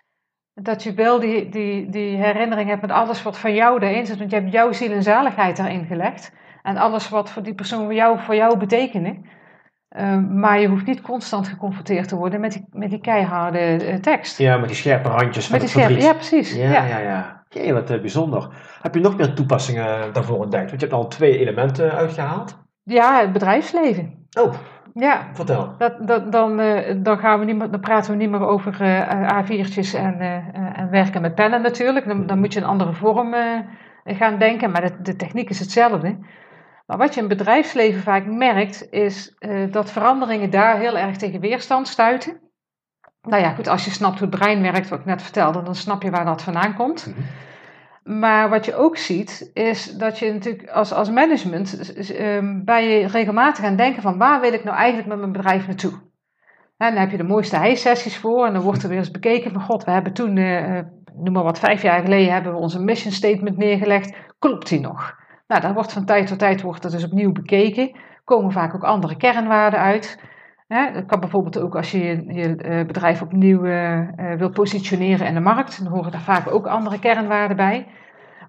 Dat je wel die, die, die herinnering hebt met alles wat van jou erin zit, want je hebt jouw ziel en zaligheid erin gelegd. En alles wat voor die persoon voor jou, voor jou betekenen. Ehm, maar je hoeft niet constant geconfronteerd te worden met die, met die keiharde uh, tekst. Ja, met die scherpe randjes met die scherpe, Ja, precies. Ja, ja, ja. ja. Jee, wat uh, bijzonder. Heb je nog meer toepassingen daarvoor ontdekt? Want je hebt al twee elementen uitgehaald. Ja, het bedrijfsleven. Oh, ja. Vertel. Dat, dat, dan, uh, dan, gaan we niet meer, dan praten we niet meer over A4'tjes en, en werken met pennen natuurlijk. Dan, dan moet je een andere vorm gaan denken, maar de, de techniek is hetzelfde. Maar wat je in bedrijfsleven vaak merkt, is dat veranderingen daar heel erg tegen weerstand stuiten. Nou ja, goed, als je snapt hoe het brein werkt, wat ik net vertelde, dan snap je waar dat vandaan komt. Mhm. Maar wat je ook ziet, is dat je natuurlijk als, als management um, bij je regelmatig aan denken van waar wil ik nou eigenlijk met mijn bedrijf naartoe? En dan heb je de mooiste high-sessies voor en dan wordt er weer eens bekeken van god, we hebben toen, uh, noem maar wat, vijf jaar geleden hebben we onze mission statement neergelegd. Klopt die nog? Nou, dat wordt van tijd tot tijd wordt dat dus opnieuw bekeken. Komen vaak ook andere kernwaarden uit. Dat kan bijvoorbeeld ook als je je eh, bedrijf opnieuw uh, wil positioneren in de markt, dan horen daar vaak ook andere kernwaarden bij.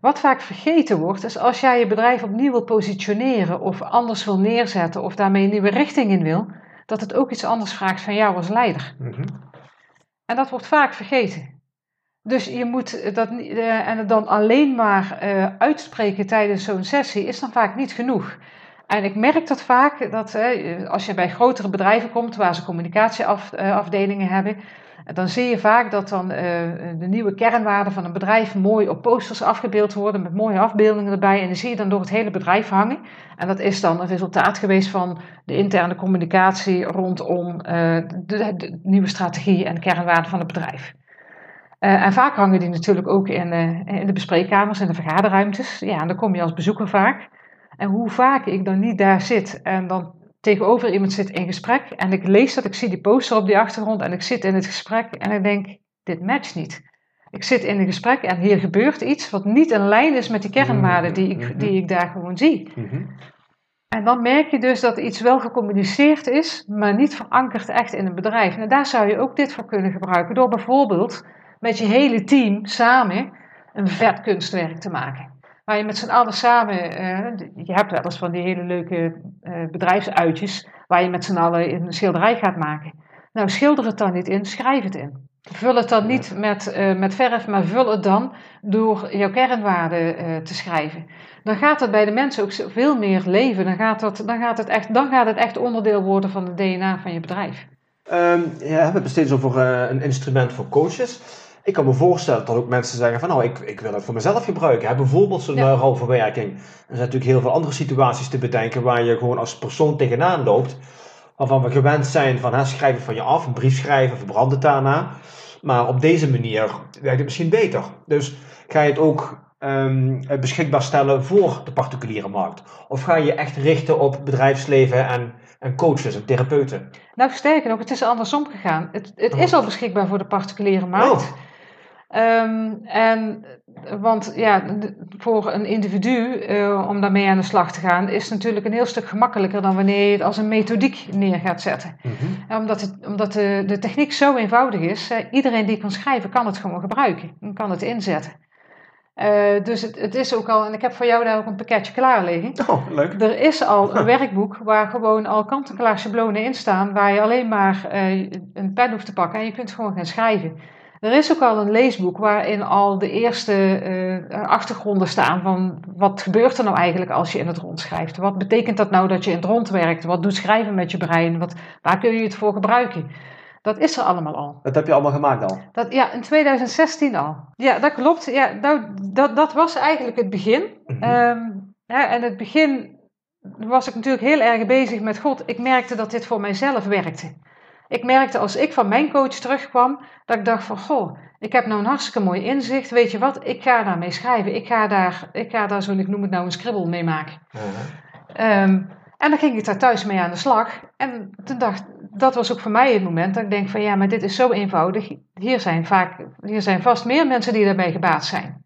Wat vaak vergeten wordt, is als jij je bedrijf opnieuw wil positioneren of anders wil neerzetten of daarmee een nieuwe richting in wil, dat het ook iets anders vraagt van jou als leider. Mhm. En dat wordt vaak vergeten. Dus je moet dat en het dan alleen maar uitspreken tijdens zo'n sessie is dan vaak niet genoeg. En ik merk dat vaak, dat uh, als je bij grotere bedrijven komt waar ze communicatieafdelingen hebben, dan zie je vaak dat dan de nieuwe kernwaarden van een bedrijf mooi op posters afgebeeld worden met mooie afbeeldingen erbij. En die zie je dan door het hele bedrijf hangen. En dat is dan een resultaat geweest van de interne communicatie rondom de, de nieuwe strategie en kernwaarden van het bedrijf. En vaak hangen die natuurlijk ook in, in de bespreekkamers en de vergaderruimtes. Ja, en dan kom je als bezoeker vaak. En hoe vaak ik dan niet daar zit en dan tegenover iemand zit in gesprek en ik lees dat, ik zie die poster op die achtergrond en ik zit in het gesprek en ik denk, dit matcht niet. Ik zit in een gesprek en hier gebeurt iets wat niet in lijn is met die kernwaarden die ik, die ik daar gewoon zie. En dan merk je dus dat iets wel gecommuniceerd is, maar niet verankerd echt in een bedrijf. En daar zou je ook dit voor kunnen gebruiken, door bijvoorbeeld met je hele team samen een vet kunstwerk te maken. Waar je met z'n allen samen, uh, je hebt wel eens van die hele leuke uh, bedrijfsuitjes, waar je met z'n allen een schilderij gaat maken. Nou, schilder het dan niet in, schrijf het in. Vul het dan niet met, uh, met verf, maar vul het dan door jouw kernwaarden te schrijven. Dan gaat het bij de mensen ook veel meer leven. Dan gaat, dat, dan, gaat het echt, dan gaat het echt onderdeel worden van het DNA van je bedrijf. Um, ja, we hebben het steeds over een instrument voor coaches. Ik kan me voorstellen dat ook mensen zeggen van nou, ik, ik wil het voor mezelf gebruiken. Hè? Bijvoorbeeld zo'n ja. rouwverwerking. Er zijn natuurlijk heel veel andere situaties te bedenken waar je gewoon als persoon tegenaan loopt. Waarvan we gewend zijn van hè, schrijven van je af, een brief schrijven, verbrand het daarna. Maar op deze manier werkt het misschien beter. Dus ga je het ook um, beschikbaar stellen voor de particuliere markt? Of ga je echt richten op bedrijfsleven en, en coaches en therapeuten? Nou, sterker nog, het is andersom gegaan. Het, het is al beschikbaar voor de particuliere markt. Oh. Um, en, want ja, voor een individu uh, om daarmee aan de slag te gaan, is natuurlijk een heel stuk gemakkelijker dan wanneer je het als een methodiek neer gaat zetten. Mm -hmm. Omdat, het, omdat de, de techniek zo eenvoudig is, uh, iedereen die kan schrijven kan het gewoon gebruiken en kan het inzetten. Uh, dus het, het, is ook al, en ik heb voor jou daar ook een pakketje klaar liggen. Oh, leuk. Er is al een werkboek waar gewoon al kant-en-klaar schablonen in staan, waar je alleen maar een pen hoeft te pakken en je kunt gewoon gaan schrijven. Er is ook al een leesboek waarin al de eerste uh, achtergronden staan van wat gebeurt er nou eigenlijk als je in het rond schrijft. Wat betekent dat nou dat je in het rond werkt? Wat doet schrijven met je brein? Wat, waar kun je het voor gebruiken? Dat is er allemaal al. Dat heb je allemaal gemaakt al? Dat, ja, in 2016 al. Ja, dat klopt. Ja, nou, dat, dat was eigenlijk het begin. Ehm, ja, en het begin was ik natuurlijk heel erg bezig met God. Ik merkte dat dit voor mijzelf werkte. Ik merkte als ik van mijn coach terugkwam, dat ik dacht van, goh, ik heb nou een hartstikke mooi inzicht. Weet je wat, ik ga daarmee schrijven. Ik ga daar, ik ga daar zo, ik noem het nou een scribbel mee maken. Ehm, en dan ging ik daar thuis mee aan de slag. En toen dacht dat was ook voor mij het moment dat ik denk van, ja, maar dit is zo eenvoudig. Hier zijn vaak, hier zijn vast meer mensen die daarbij gebaat zijn.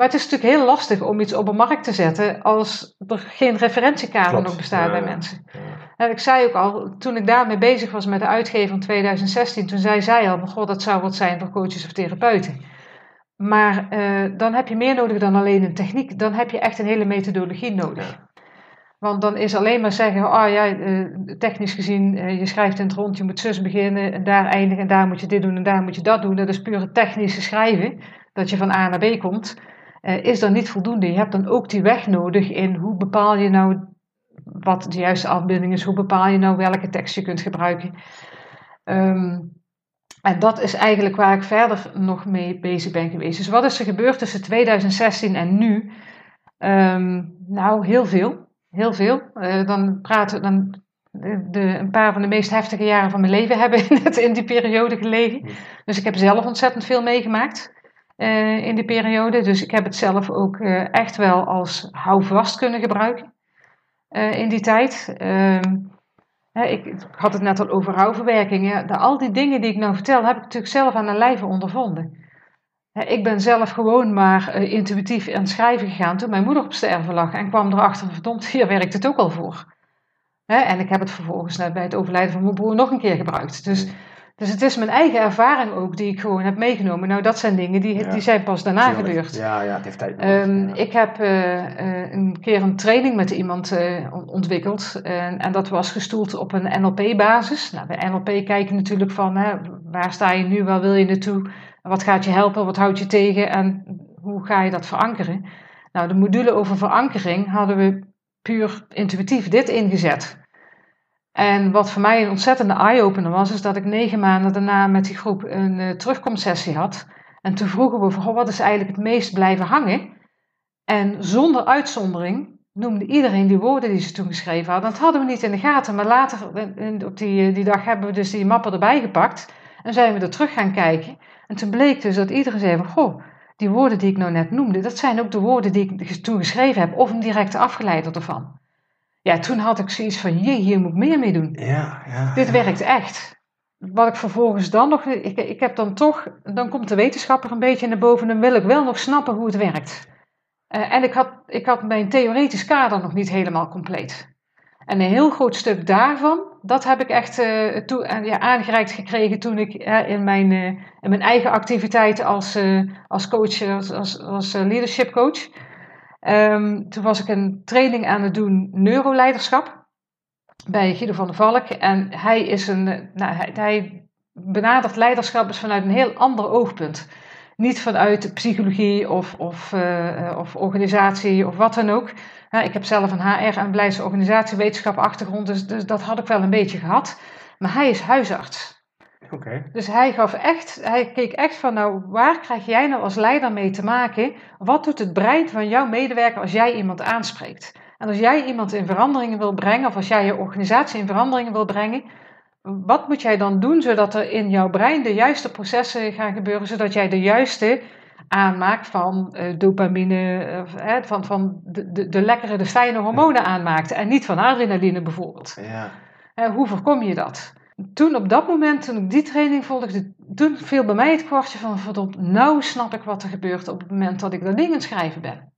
Maar het is natuurlijk heel lastig om iets op een markt te zetten als er geen referentiekader Klopt. nog bestaat Ja, bij ja. mensen. En ik zei ook al, toen ik daarmee bezig was met de uitgever in 2016, toen zei zij al, goh, dat zou wat zijn voor coaches of therapeuten. Maar eh, dan heb je meer nodig dan alleen een techniek. Dan heb je echt een hele methodologie nodig. Want dan is alleen maar zeggen, oh ja, eh, technisch gezien, eh, je schrijft in het rond, je moet zus beginnen en daar eindigen en daar moet je dit doen en daar moet je dat doen. Dat is puur het technische schrijven, dat je van A naar B komt, is dan niet voldoende. Je hebt dan ook die weg nodig in hoe bepaal je nou wat de juiste afbeelding is, hoe bepaal je nou welke tekst je kunt gebruiken. Ehm, en dat is eigenlijk waar ik verder nog mee bezig ben geweest. Dus wat is er gebeurd tussen 2016 en nu? Ehm, nou, heel veel. Heel veel. Eh, dan praten dan de, de, een paar van de meest heftige jaren van mijn leven hebben net in die periode gelegen. Dus ik heb zelf ontzettend veel meegemaakt eh, in die periode. Dus ik heb het zelf ook eh, echt wel als houvast kunnen gebruiken eh, in die tijd. Ehm, ik, had het net al over rouwverwerking. Ja, de, al die dingen die ik nou vertel, heb ik natuurlijk zelf aan de lijve ondervonden. Ik ben zelf gewoon maar intuïtief aan het schrijven gegaan toen mijn moeder op sterven lag. En kwam erachter, verdomd, hier werkt het ook al voor. En ik heb het vervolgens bij het overlijden van mijn broer nog een keer gebruikt. Dus, dus het is mijn eigen ervaring ook die ik gewoon heb meegenomen. Nou, dat zijn dingen die, Ja. die zijn pas daarna Tuurlijk. gebeurd. Ja, ja, het heeft tijd nodig. Ehm, ja. Ik heb eh, eh, een keer een training met iemand eh, on- ontwikkeld. En, en dat was gestoeld op een NLP-basis. Nou, bij NLP kijken natuurlijk van hè, waar sta je nu, waar wil je naartoe, wat gaat je helpen, wat houdt je tegen en hoe ga je dat verankeren. Nou, de module over verankering hadden we puur intuïtief dit ingezet. En wat voor mij een ontzettende eye-opener was, is dat ik negen maanden daarna met die groep een eh, terugkomstsessie had. En toen vroegen we van, wat is eigenlijk het meest blijven hangen? En zonder uitzondering noemde iedereen die woorden die ze toen geschreven hadden. Dat hadden we niet in de gaten, maar later eh, op die, eh, die dag hebben we dus die mappen erbij gepakt. En zijn we er terug gaan kijken. En toen bleek dus dat iedereen zei goh, die woorden die ik nou net noemde, dat zijn ook de woorden die ik toen geschreven heb, of een directe afgeleide ervan. Ja, toen had ik zoiets van, jee, hier moet ik meer mee doen. Ja, ja. Dit werkt echt. Wat ik vervolgens dan nog. Ik, ik heb dan toch. Dan komt de wetenschapper een beetje naar boven. Dan wil ik wel nog snappen hoe het werkt. Eh, en ik had, ik had mijn theoretisch kader nog niet helemaal compleet. En een heel groot stuk daarvan. Dat heb ik echt eh, toe, eh, ja, aangereikt gekregen toen ik in, mijn, in mijn eigen activiteiten als, als coach, als, als, als leadership coach. Ehm, toen was ik een training aan het doen neuroleiderschap bij Guido van der Valk. En hij is een, eh, nou, hij, hij benadert leiderschap dus vanuit een heel ander oogpunt. Niet vanuit psychologie of, of, eh, eh, of organisatie of wat dan ook. Ik heb zelf een HR en beleids- en organisatiewetenschap achtergrond, dus, dus dat had ik wel een beetje gehad. Maar hij is huisarts. Oké. Dus hij gaf echt, hij keek echt van, nou, waar krijg jij nou als leider mee te maken? Wat doet het brein van jouw medewerker als jij iemand aanspreekt? En als jij iemand in veranderingen wil brengen, of als jij je organisatie in veranderingen wil brengen, wat moet jij dan doen zodat er in jouw brein de juiste processen gaan gebeuren, zodat jij de juiste aanmaak van eh, dopamine, van, van de, de, de lekkere, de fijne hormonen aanmaakt en niet van adrenaline bijvoorbeeld. Ja. Hoe voorkom je dat? Toen op dat moment, toen ik die training volgde, toen viel bij mij het kwartje van verdomd, nou snap ik wat er gebeurt op het moment dat ik dat ding schrijven ben.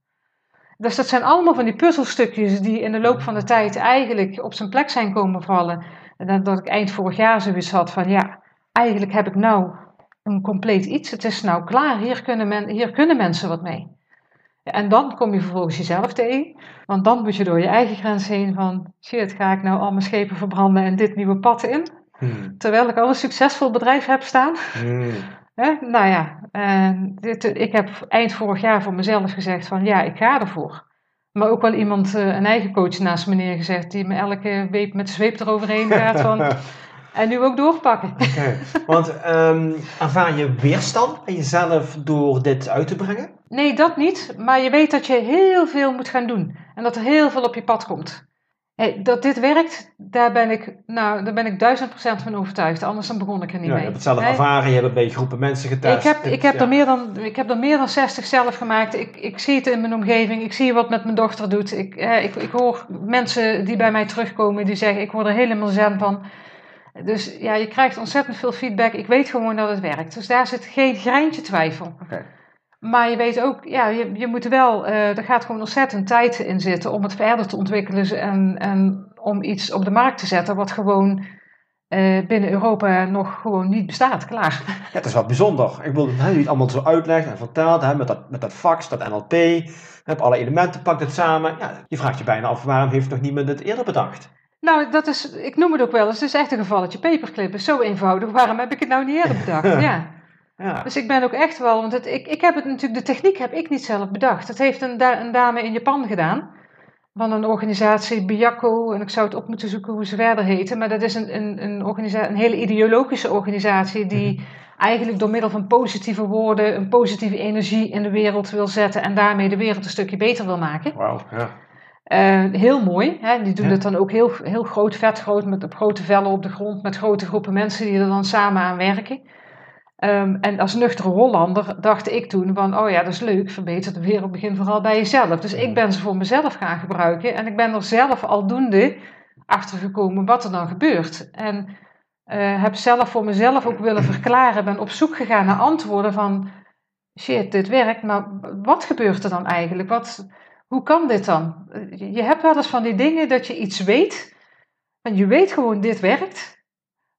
Dus dat zijn allemaal van die puzzelstukjes die in de loop van de tijd eigenlijk op zijn plek zijn komen vallen. En dat, dat ik eind vorig jaar zoiets had van ja, eigenlijk heb ik nou een compleet iets. Het is nou klaar, hier kunnen, men, hier kunnen mensen wat mee. En dan kom je vervolgens jezelf tegen. Want dan moet je door je eigen grens heen van... shit, ga ik nou al mijn schepen verbranden en dit nieuwe pad in? Hmm. Terwijl ik al een succesvol bedrijf heb staan. Hmm. Nou ja, en dit, ik heb eind vorig jaar voor mezelf gezegd van... ja, ik ga ervoor. Maar ook wel iemand, eh, een eigen coach naast me neergezet... die me elke week met de zweep eroverheen gaat van... En nu ook doorpakken. Oké, want um, ervaar je weerstand bij jezelf door dit uit te brengen? Nee, dat niet. Maar je weet dat je heel veel moet gaan doen. En dat er heel veel op je pad komt. Hey, dat dit werkt, daar ben ik, nou, daar ben ik duizend procent van overtuigd. Anders dan begon ik er niet ja, mee. Je hebt het zelf ervaren, je hebt het bij groepen mensen getest. Ik heb, ik heb, er, meer dan, ik heb er meer dan 60 zelf gemaakt. Ik, ik zie het in mijn omgeving. Ik zie wat met mijn dochter doet. Ik, eh, ik, ik hoor mensen die bij mij terugkomen die zeggen: Ik word er helemaal zen van. Dus ja, je krijgt ontzettend veel feedback. Ik weet gewoon dat het werkt. Dus daar zit geen greintje twijfel. Okay. Maar je weet ook, ja, je, je moet wel, uh, er gaat gewoon ontzettend tijd in zitten om het verder te ontwikkelen en, en om iets op de markt te zetten wat gewoon uh, binnen Europa nog gewoon niet bestaat. Klaar. Ja, het is wel bijzonder. Ik wil hè, het allemaal zo uitlegt en vertelt hè, met, dat, met dat fax, dat NLP. Heb alle elementen, pakt het samen. Ja, je vraagt je bijna af waarom heeft nog niemand het eerder bedacht? Nou, dat is, ik noem het ook wel eens, het is echt een gevalletje paperclip. is zo eenvoudig. Waarom heb ik het nou niet eerder bedacht? ja. Ja. Dus ik ben ook echt wel, want het, ik, ik heb het natuurlijk, de techniek heb ik niet zelf bedacht. Dat heeft een, da een dame in Japan gedaan, van een organisatie, Biyako, en ik zou het op moeten zoeken hoe ze verder heten, maar dat is een, een, een, organisatie, een hele ideologische organisatie die mhm. eigenlijk door middel van positieve woorden een positieve energie in de wereld wil zetten en daarmee de wereld een stukje beter wil maken. Wauw, ja. Uh, heel mooi. Hè? Die doen het dan ook heel, heel groot, vet groot, met op grote vellen op de grond, met grote groepen mensen die er dan samen aan werken. Um, en als nuchtere Hollander dacht ik toen van, oh ja, dat is leuk, verbeter de wereld, begin vooral bij jezelf. Dus ik ben ze voor mezelf gaan gebruiken en ik ben er zelf aldoende achter gekomen wat er dan gebeurt. En uh, heb zelf voor mezelf ook willen verklaren, ben op zoek gegaan naar antwoorden van, shit, dit werkt, maar wat gebeurt er dan eigenlijk? Wat, hoe kan dit dan? Je hebt wel eens van die dingen dat je iets weet, en je weet gewoon, dit werkt.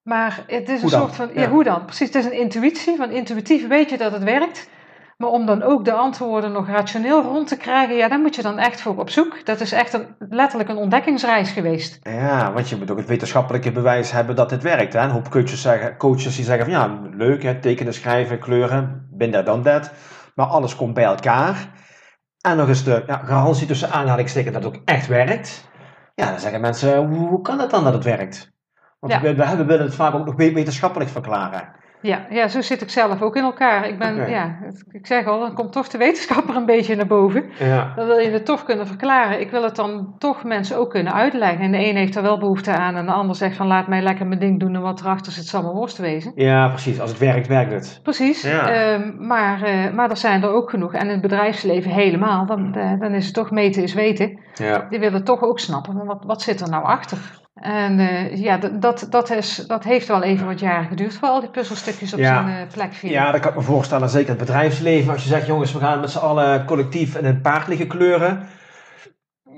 Maar het is een soort van, ja. hoe dan? Precies, het is een intuïtie. Van intuïtief weet je dat het werkt. Maar om dan ook de antwoorden nog rationeel rond te krijgen, ja, daar moet je dan echt voor op zoek. Dat is echt een, letterlijk een ontdekkingsreis geweest. Ja, want je moet ook het wetenschappelijke bewijs hebben dat het werkt. Hè? Een hoop coaches, zeggen, coaches die zeggen van ja, leuk, hè, tekenen, schrijven, kleuren, binnen dan dat. Maar alles komt bij elkaar. En nog eens de ja, garantie tussen aanhalingstekens dat het ook echt werkt. Ja, dan zeggen mensen, hoe, hoe kan het dan dat het werkt? Want we, we, willen het vaak ook nog wetenschappelijk verklaren. Ja, ja, zo zit ik zelf ook in elkaar. Ik ben, ja, ik zeg al, dan komt toch de wetenschapper een beetje naar boven. Ja. Dan wil je het toch kunnen verklaren. Ik wil het dan toch mensen ook kunnen uitleggen. En de een heeft er wel behoefte aan en de ander zegt van laat mij lekker mijn ding doen en wat erachter zit zal mijn worst wezen. Ja, precies. Als het werkt, werkt het. Precies. Ja. Ehm, maar, uh, maar er zijn er ook genoeg. En in het bedrijfsleven helemaal. Dan, uh, dan is het toch meten is weten. Ja. Die willen toch ook snappen, wat, wat zit er nou achter? En uh, ja, dat, dat, is, dat heeft wel even wat jaren geduurd voor al die puzzelstukjes op zijn uh, plek vielen. Ja, dat kan ik me voorstellen. Zeker het bedrijfsleven. Als je zegt, jongens, we gaan met z'n allen collectief in een paard liggen kleuren.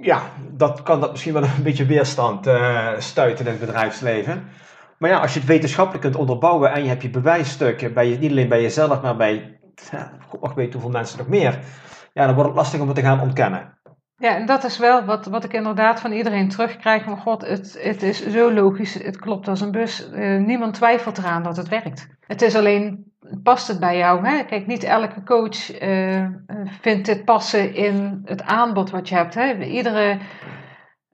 Ja, dat kan dat misschien wel een beetje weerstand uh, stuiten in het bedrijfsleven. Maar ja, als je het wetenschappelijk kunt onderbouwen en je hebt je bewijsstukken, bij je, niet alleen bij jezelf, maar bij, ja, god mag weten hoeveel mensen nog meer. Ja, dan wordt het lastig om het te gaan ontkennen. Ja, en dat is wel wat, wat ik inderdaad van iedereen terugkrijg. Van god, het, het is zo logisch, het klopt als een bus. Uh, niemand twijfelt eraan dat het werkt. Het is alleen, past het bij jou? Hè? Kijk, niet elke coach uh, vindt dit passen in het aanbod wat je hebt. Hè? Iedere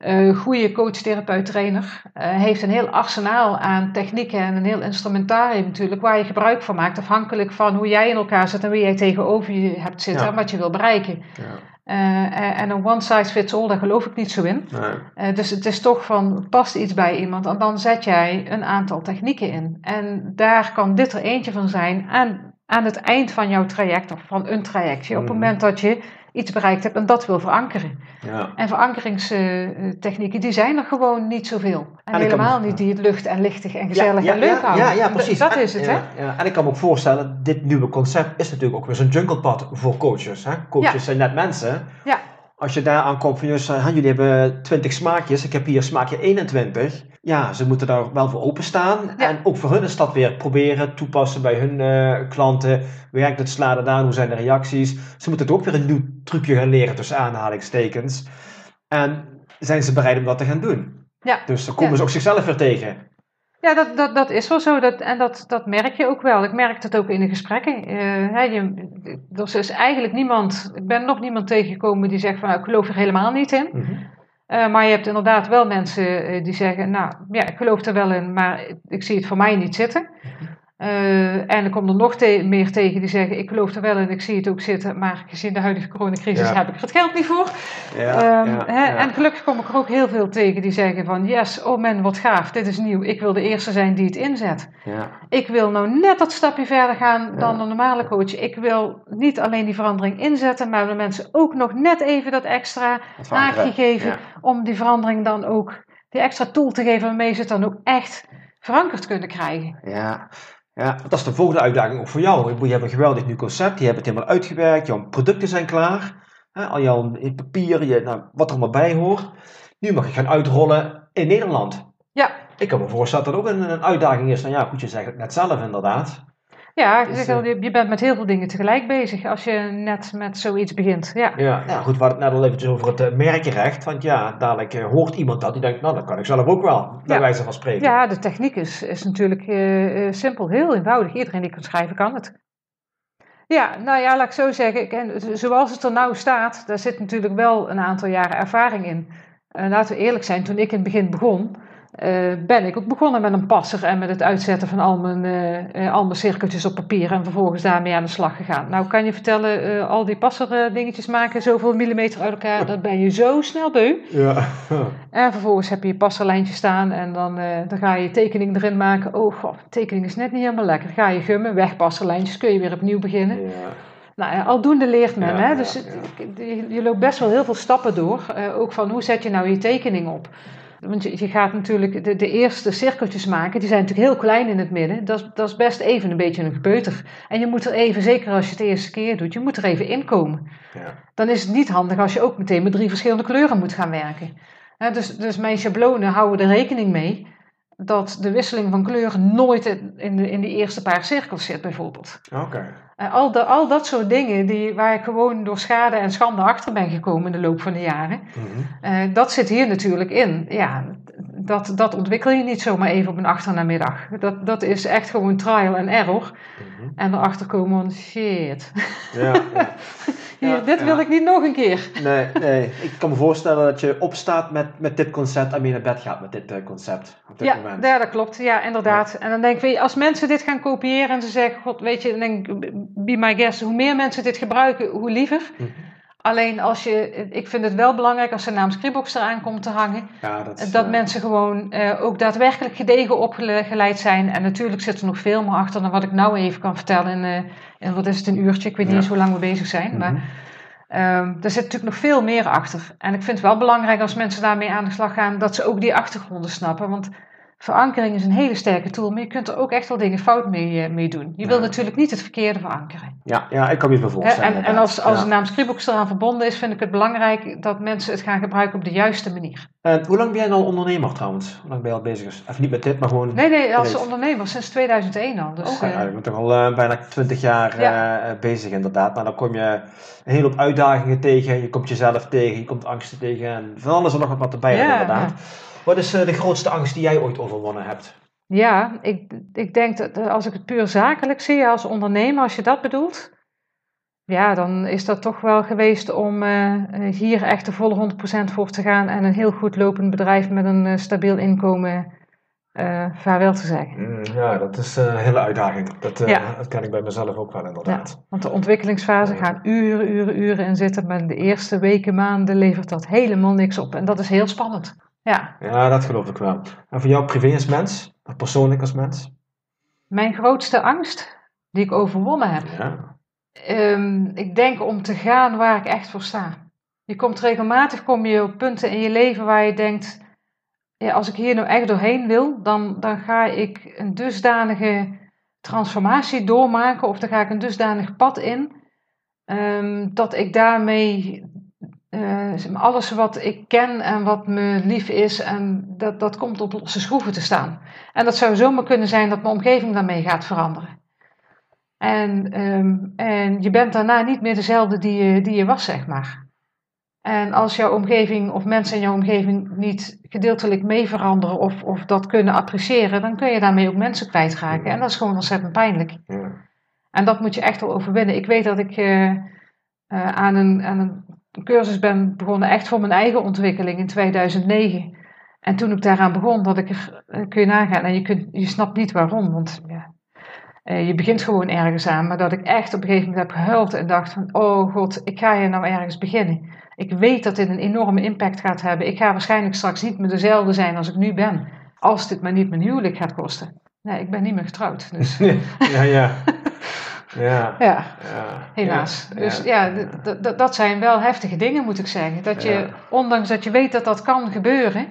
uh, goede coach, therapeut, trainer heeft een heel arsenaal aan technieken en een heel instrumentarium natuurlijk, waar je gebruik van maakt, afhankelijk van hoe jij in elkaar zit en wie jij tegenover je hebt zitten en wat je wil bereiken. Ja. Uh, en een one size fits all, daar geloof ik niet zo in. Nee. Uh, dus het is toch van, past iets bij iemand en dan zet jij een aantal technieken in. En daar kan dit er eentje van zijn aan, aan het eind van jouw traject of van een trajectje. Op het mm. moment dat je iets bereikt hebt en dat wil verankeren. Ja. En verankeringstechnieken, die zijn er gewoon niet zoveel. En, en helemaal niet die het lucht en lichtig en gezellig en leuk houden. Ja, ja, precies. Dat is het, hè? Ja. En ik kan me ook voorstellen, dit nieuwe concept is natuurlijk ook weer zo'n junglepad voor coaches. Hè? Coaches zijn net mensen. Ja. Als je daar aankomt van, jullie hebben 20 smaakjes, ik heb hier smaakje 21 ja, ze moeten daar wel voor openstaan. En ook voor hun is dat weer proberen toepassen bij hun uh, klanten. Werkt het, slaan het aan, hoe zijn de reacties? Ze moeten het ook weer een nieuw trucje gaan leren tussen aanhalingstekens. En zijn ze bereid om dat te gaan doen? Ja. Dus dan komen ze ook zichzelf weer tegen. Ja, dat, dat, dat is wel zo. Dat, en dat, dat merk je ook wel. Ik merk dat ook in de gesprekken. Uh, je, er is eigenlijk niemand, ik ben nog niemand tegengekomen die zegt van nou, ik geloof er helemaal niet in. Mm maar je hebt inderdaad wel mensen die zeggen, nou ja, ik geloof er wel in, maar ik zie het voor mij niet zitten. Uh, en er komt er nog meer tegen die zeggen: Ik geloof er wel in, ik zie het ook zitten, maar gezien de huidige coronacrisis heb ik er het geld niet voor. Ja, um, hè, en gelukkig kom ik er ook heel veel tegen die zeggen: van yes, oh man, wat gaaf, dit is nieuw. Ik wil de eerste zijn die het inzet. Ik wil nou net dat stapje verder gaan dan de normale coach. Ik wil niet alleen die verandering inzetten, maar de mensen ook nog net even dat extra haakje geven om die verandering dan ook, die extra tool te geven waarmee ze het dan ook echt verankerd kunnen krijgen. Ja, ja, dat is de volgende uitdaging ook voor jou. Je hebt een geweldig nieuw concept, je hebt het helemaal uitgewerkt, jouw producten zijn klaar. Hè, al jouw papier, je, nou, wat er maar bij hoort. Nu mag je gaan uitrollen in Nederland. Ja. Ik kan me voorstellen dat dat ook een, een uitdaging is. Nou ja, goed, je zegt het net zelf inderdaad. Ja, dus, uh, je bent met heel veel dingen tegelijk bezig als je net met zoiets begint. Ja, ja, ja goed, we hadden het net al eventjes over het uh, merkenrecht. Want ja, dadelijk uh, hoort iemand dat die denkt, nou dat kan ik zelf ook wel, bij wijze van spreken. Ja, de techniek is, is natuurlijk simpel, heel eenvoudig. Iedereen die kan schrijven kan het. Ja, nou ja, laat ik zo zeggen. En zoals het er nou staat, daar zit natuurlijk wel een aantal jaren ervaring in. laten we eerlijk zijn, toen ik in het begin begon, uh, ben ik ook begonnen met een passer en met het uitzetten van al mijn, uh, al mijn cirkeltjes op papier en vervolgens daarmee aan de slag gegaan. Nou kan je vertellen, al die passer dingetjes maken, zoveel millimeter uit elkaar, dat ben je zo snel beu. Ja. en vervolgens heb je je passerlijntje staan en dan, dan ga je je tekening erin maken. Oh god, tekening is net niet helemaal lekker. Dan ga je gummen, weg passerlijntjes, kun je weer opnieuw beginnen. Ja. Nou, aldoende leert men. hè? Dus je, je, loopt best wel heel veel stappen door. ook van hoe zet je nou je tekening op. Want je, je gaat natuurlijk de, de, eerste cirkeltjes maken, die zijn natuurlijk heel klein in het midden. Dat, dat is best even een beetje een gebeuter. En je moet er even, zeker als je het de eerste keer doet, je moet er even inkomen. Ja. Dan is het niet handig als je ook meteen met drie verschillende kleuren moet gaan werken. dus, dus mijn schablonen houden er rekening mee dat de wisseling van kleuren nooit in de, in die eerste paar cirkels zit, bijvoorbeeld. Oké. Al, al dat soort dingen die, waar ik gewoon door schade en schande achter ben gekomen in de loop van de jaren, mm dat zit hier natuurlijk in. Ja, dat, dat ontwikkel je niet zomaar even op een achternamiddag. Dat, dat is echt gewoon trial and error. Mm En erachter komen van shit. Ja, ja. Hier, dit wil ik niet nog een keer. Nee, nee, ik kan me voorstellen dat je opstaat met, met dit concept en weer naar bed gaat met dit uh, concept. Op dit ja, moment. ja, dat klopt. Ja, inderdaad. En dan denk ik, als mensen dit gaan kopiëren en ze zeggen, god, weet je, dan denk ik, be my guest, hoe meer mensen dit gebruiken, hoe liever. Mhm. Alleen als je, ik vind het wel belangrijk als de naam Scribox eraan komt te hangen, ja, dat, dat uh, mensen gewoon uh, ook daadwerkelijk gedegen opgeleid zijn. En natuurlijk zit er nog veel meer achter dan wat ik nou even kan vertellen in, uh, in wat is het, een uurtje. Ik weet niet eens hoe lang we bezig zijn. Mm -hmm. Maar um, er zit natuurlijk nog veel meer achter. En ik vind het wel belangrijk als mensen daarmee aan de slag gaan, dat ze ook die achtergronden snappen. Want verankering is een hele sterke tool, maar je kunt er ook echt wel dingen fout mee, uh, mee doen. Je ja. wil natuurlijk niet het verkeerde verankeren. Ja, ja ik kan me voorstellen. En, en als, als ja. de naam Scribox eraan verbonden is, vind ik het belangrijk dat mensen het gaan gebruiken op de juiste manier. En hoe lang ben jij al ondernemer trouwens? Hoe lang ben je al bezig? Even niet met dit, maar gewoon... Nee, nee, als ondernemer sinds 2001 al. Dus, uh, je bent toch al uh, bijna 20 jaar ja. bezig inderdaad. Nou, dan kom je een hele hoop uitdagingen tegen, je komt jezelf tegen, je komt angsten tegen en van alles er nog wat erbij inderdaad. Wat is de grootste angst die jij ooit overwonnen hebt? Ja, ik, ik denk dat als ik het puur zakelijk zie als ondernemer, als je dat bedoelt, ja, dan is dat toch wel geweest om uh, hier echt de volle 100% voor te gaan en een heel goed lopend bedrijf met een uh, stabiel inkomen uh, vaarwel te zeggen. Mm, ja, dat is een hele uitdaging. Dat, ja. dat ken ik bij mezelf ook wel inderdaad. Ja, want de ontwikkelingsfase gaan uren, uren, uren in zitten, maar de eerste weken, maanden levert dat helemaal niks op. En dat is heel spannend. Ja. ja, dat geloof ik wel. En voor jou privé als mens, persoonlijk als mens? Mijn grootste angst die ik overwonnen heb. Ja. Um, ik denk om te gaan waar ik echt voor sta. Je komt regelmatig kom je op punten in je leven waar je denkt, ja, als ik hier nou echt doorheen wil, dan, dan ga ik een dusdanige transformatie doormaken of dan ga ik een dusdanig pad in, um, dat ik daarmee uh, alles wat ik ken en wat me lief is, en dat, dat komt op losse schroeven te staan. En dat zou zomaar kunnen zijn dat mijn omgeving daarmee gaat veranderen. En, um, en je bent daarna niet meer dezelfde die je, die je was, zeg maar. En als jouw omgeving of mensen in jouw omgeving niet gedeeltelijk mee veranderen of, of dat kunnen appreciëren, dan kun je daarmee ook mensen kwijtraken. En dat is gewoon ontzettend pijnlijk. Ja. En dat moet je echt wel overwinnen. Ik weet dat ik uh, uh, aan, een, aan een een cursus ben begonnen echt voor mijn eigen ontwikkeling in 2009. En toen ik daaraan begon, dat ik er, eh, kun je nagaan, en je, kunt, je snapt niet waarom, want ja, eh, je begint gewoon ergens aan, maar dat ik echt op een gegeven moment heb gehuild en dacht van, oh god, ik ga hier nou ergens beginnen. Ik weet dat dit een enorme impact gaat hebben. Ik ga waarschijnlijk straks niet meer dezelfde zijn als ik nu ben, als dit maar niet mijn huwelijk gaat kosten. Nee, ik ben niet meer getrouwd. Dus. ja, ja. Ja, ja, helaas. dus ja, dat zijn wel heftige dingen, moet ik zeggen. Dat je, ondanks dat je weet dat dat kan gebeuren,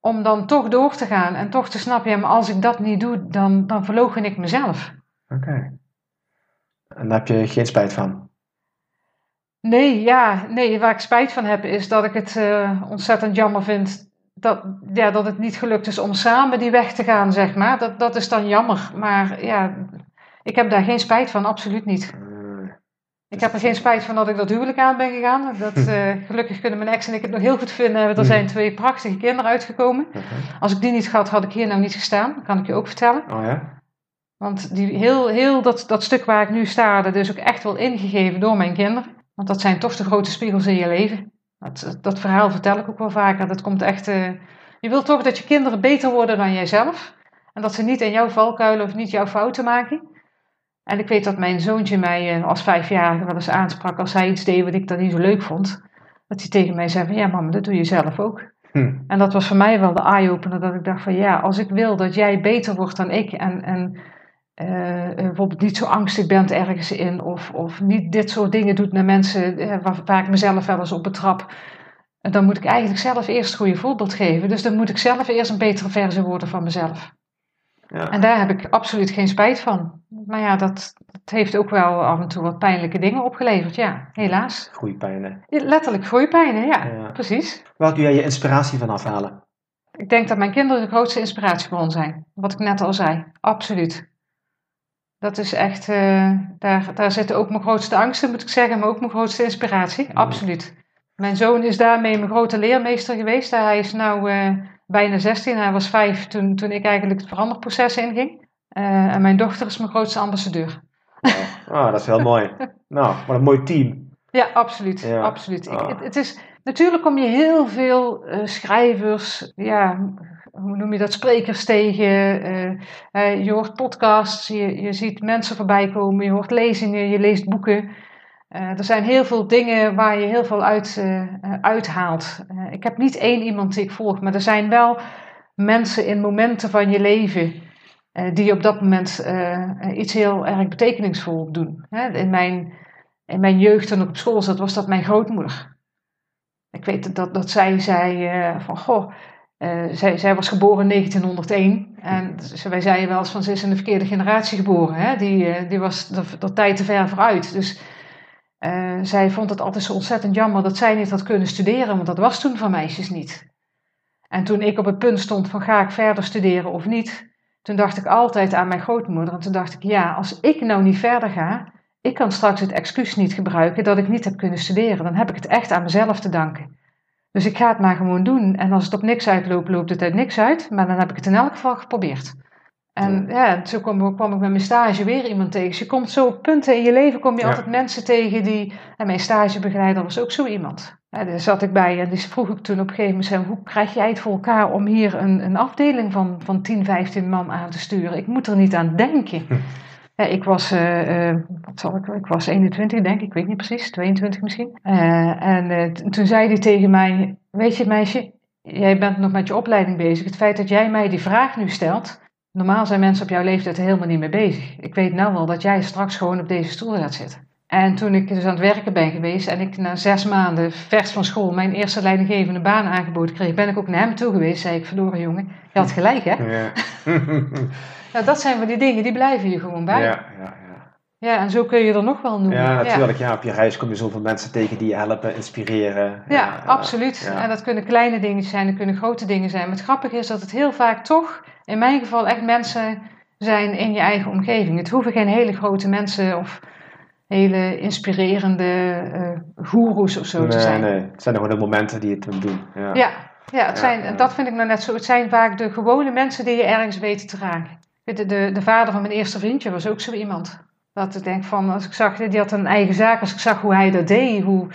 om dan toch door te gaan en toch te snappen, ja, maar als ik dat niet doe, dan, dan verlogen ik mezelf. Oké. En daar heb je geen spijt van? Nee, ja, nee, waar ik spijt van heb is dat ik het uh, ontzettend jammer vind dat, ja, dat het niet gelukt is om samen die weg te gaan, zeg maar. Dat, dat is dan jammer. Maar ja, ik heb daar geen spijt van, absoluut niet. Ik heb er geen spijt van dat ik dat huwelijk aan ben gegaan. Dat, uh, gelukkig kunnen mijn ex en ik het nog heel goed vinden. Er zijn twee prachtige kinderen uitgekomen. Als ik die niet had, had ik hier nou niet gestaan. kan ik je ook vertellen. Oh ja? Want die, heel, heel dat, dat stuk waar ik nu sta, dat is ook echt wel ingegeven door mijn kinderen. Want dat zijn toch de grote spiegels in je leven. Dat, dat verhaal vertel ik ook wel vaker. Dat komt echt... Uh, je wilt toch dat je kinderen beter worden dan jijzelf. En dat ze niet in jouw valkuilen of niet jouw fouten maken. En ik weet dat mijn zoontje mij eh, als vijfjarige wel eens aansprak als hij iets deed wat ik dan niet zo leuk vond. Dat hij tegen mij zei van ja mama, dat doe je zelf ook. Hm. En dat was voor mij wel de eye-opener dat ik dacht van ja, als ik wil dat jij beter wordt dan ik en, en uh, bijvoorbeeld niet zo angstig bent ergens in of, of niet dit soort dingen doet naar mensen uh, waar, waar, ik mezelf wel eens op betrap, dan moet ik eigenlijk zelf eerst een goede voorbeeld geven. Dus dan moet ik zelf eerst een betere versie worden van mezelf. Ja. En daar heb ik absoluut geen spijt van. Maar ja, dat, dat, heeft ook wel af en toe wat pijnlijke dingen opgeleverd, ja, helaas. Groeipijnen. Ja, letterlijk groeipijnen, ja, ja, precies. Waar doe jij je inspiratie van afhalen? Ik denk dat mijn kinderen de grootste inspiratiebron zijn. Wat ik net al zei, absoluut. Dat is echt, uh, daar, daar zitten ook mijn grootste angsten, moet ik zeggen, maar ook mijn grootste inspiratie, absoluut. Mijn zoon is daarmee mijn grote leermeester geweest. Hij is nu uh, bijna 16, hij was 5 toen, toen ik eigenlijk het veranderproces inging. Uh, en mijn dochter is mijn grootste ambassadeur. Oh, dat is heel mooi. Nou, wat een mooi team. Ja, absoluut. absoluut. Ik, het, het, is, natuurlijk kom je heel veel uh, schrijvers, ja, hoe noem je dat, sprekers tegen. Uh, je hoort podcasts, je, je ziet mensen voorbij komen, je hoort lezingen, je leest boeken. Er zijn heel veel dingen waar je heel veel uit, uithaalt. ik heb niet één iemand die ik volg, maar er zijn wel mensen in momenten van je leven die op dat moment iets heel erg betekenisvol doen. Hè? In, mijn, in mijn jeugd toen op school zat, was dat mijn grootmoeder. Ik weet dat, dat zij zei van, goh, zij, zij was geboren in 1901. En wij zeiden wel eens van, ze is in de verkeerde generatie geboren. Hè? Die, die was de, tijd te ver vooruit. Dus zij vond het altijd zo ontzettend jammer dat zij niet had kunnen studeren, want dat was toen van meisjes niet. En toen ik op het punt stond van, ga ik verder studeren of niet toen dacht ik altijd aan mijn grootmoeder. En toen dacht ik, ja, als ik nou niet verder ga, ik kan straks het excuus niet gebruiken dat ik niet heb kunnen studeren. Dan heb ik het echt aan mezelf te danken. Dus ik ga het maar gewoon doen. En als het op niks uitloopt, loopt het uit niks uit. Maar dan heb ik het in elk geval geprobeerd. En ja, toen kwam, kwam, ik met mijn stage weer iemand tegen. Dus je komt zo op punten in je leven, kom je altijd mensen tegen die... En mijn stagebegeleider was ook zo iemand. Ja, daar zat ik bij en die vroeg ik toen op een gegeven moment... Hoe krijg jij het voor elkaar om hier een, een afdeling van, van 10, 15 man aan te sturen? Ik moet er niet aan denken. Hm. Ja, ik was, uh, uh, wat zal ik, ik was 21 denk ik, ik weet niet precies, 22 misschien. Uh, en toen zei hij tegen mij, weet je meisje, jij bent nog met je opleiding bezig. Het feit dat jij mij die vraag nu stelt, normaal zijn mensen op jouw leeftijd helemaal niet mee bezig. Ik weet nou wel dat jij straks gewoon op deze stoel gaat zitten. En toen ik dus aan het werken ben geweest en ik na zes maanden vers van school mijn eerste leidinggevende baan aangeboden kreeg, ben ik ook naar hem toe geweest. Zei ik, verloren jongen, je had gelijk hè? Ja. nou, dat zijn van die dingen, die blijven je gewoon bij. Ja, ja, ja. ja, en zo kun je er nog wel noemen. Ja, natuurlijk. Ja. op je reis kom je zoveel mensen tegen die je helpen, inspireren. Ja, absoluut. En dat kunnen kleine dingen zijn, dat kunnen grote dingen zijn. Maar het grappige is dat het heel vaak toch, in mijn geval, echt mensen zijn in je eigen omgeving. Het hoeven geen hele grote mensen of hele inspirerende uh, goeroes of zo te zijn. Nee, het zijn gewoon de momenten die het doen. Ja, ja, ja, het zijn, dat vind ik nou net zo. Het zijn vaak de gewone mensen die je ergens weten te raken. De, de, de vader van mijn eerste vriendje was ook zo iemand. Dat ik denk van, als ik zag, die had een eigen zaak, als ik zag hoe hij dat deed, hoe,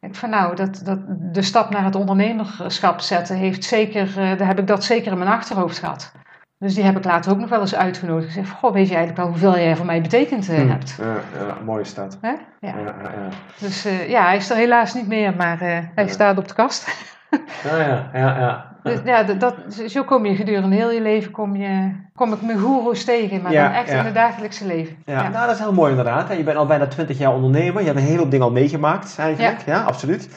Ik van nou, dat, dat, de stap naar het ondernemerschap zetten heeft zeker, uh, daar heb ik dat zeker in mijn achterhoofd gehad. Dus die heb ik later ook nog wel eens uitgenodigd. Ik zeg, goh, weet je eigenlijk wel hoeveel jij voor mij betekend uh, hebt? Ja, ja, mooie stad. Ja. Ja, ja, Dus uh, ja, hij is er helaas niet meer, maar hij staat op de kast. ja, ja, ja. ja. Dus, ja, dat, zo kom je gedurende heel je leven, kom, je, kom ik mijn goeroes tegen, maar dan echt in het dagelijkse leven. Ja, Nou, dat is heel mooi inderdaad. Je bent al bijna 20 jaar ondernemer, je hebt een hele hoop dingen al meegemaakt eigenlijk. Ja, absoluut.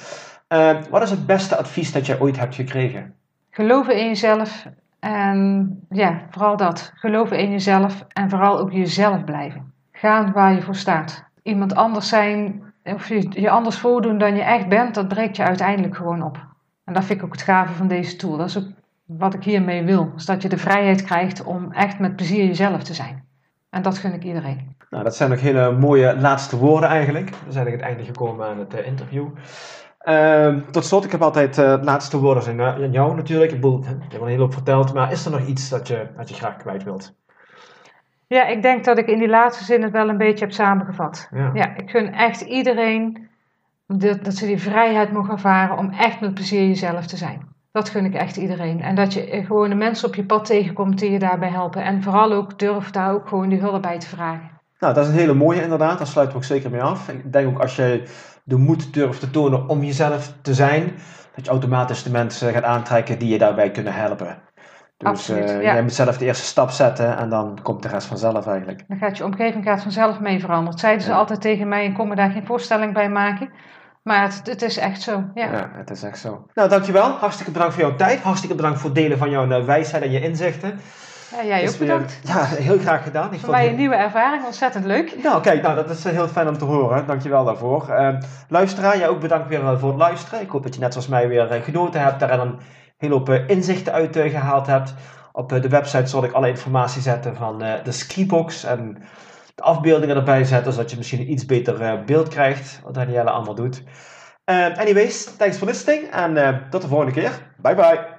Uh, wat is het beste advies dat jij ooit hebt gekregen? Geloven in jezelf en ja, vooral dat. Geloven in jezelf en vooral ook jezelf blijven. Gaan waar je voor staat. Iemand anders zijn of je, je anders voordoen dan je echt bent, dat breekt je uiteindelijk gewoon op. En dat vind ik ook het gave van deze tool. Dat is ook wat ik hiermee wil. Is dat je de vrijheid krijgt om echt met plezier jezelf te zijn. En dat gun ik iedereen. Nou, dat zijn ook hele mooie laatste woorden eigenlijk. We zijn aan het einde gekomen aan het uh, interview. Uh, tot slot, ik heb altijd uh, laatste woorden zijn aan jou natuurlijk. Ik bedoel, je hebt een hele hoop verteld, maar is er nog iets dat je, dat je graag kwijt wilt? Ja, ik denk dat ik in die laatste zin het wel een beetje heb samengevat. Ja, ja ik gun echt iedereen dat, dat ze die vrijheid mogen ervaren om echt met plezier jezelf te zijn. Dat gun ik echt iedereen. En dat je gewoon de mensen op je pad tegenkomt die je daarbij helpen. En vooral ook durf daar ook gewoon die hulp bij te vragen. Nou, dat is een hele mooie inderdaad. Daar sluiten we ook zeker mee af. Ik denk ook als je de moed durft te tonen om jezelf te zijn, dat je automatisch de mensen gaat aantrekken die je daarbij kunnen helpen. Dus Absoluut, uh, ja. jij moet zelf de eerste stap zetten en dan komt de rest vanzelf eigenlijk. Dan gaat je omgeving gaat vanzelf mee veranderen. Zeiden ze altijd tegen mij en kon me daar geen voorstelling bij maken. Maar het, het, is echt zo, ja. ja. het is echt zo. Nou, dankjewel. Hartstikke bedankt voor jouw tijd. Hartstikke bedankt voor het delen van jouw wijsheid en je inzichten. Ja, jij ook bedankt. ja, heel graag gedaan. Ik voor mij een nieuwe ervaring, ontzettend leuk. Nou, kijk, nou, dat is heel fijn om te horen. Dankjewel daarvoor. Uh, luisteraar, jij ook bedankt weer voor het luisteren. Ik hoop dat je net zoals mij weer uh, genoten hebt, daar een hele hoop uh, inzichten uit gehaald hebt. Op de website zal ik alle informatie zetten van de Skibox en de afbeeldingen erbij zetten, zodat je misschien een iets beter beeld krijgt wat Danielle allemaal doet. Uh, anyways, thanks for listening en tot de volgende keer. Bye bye.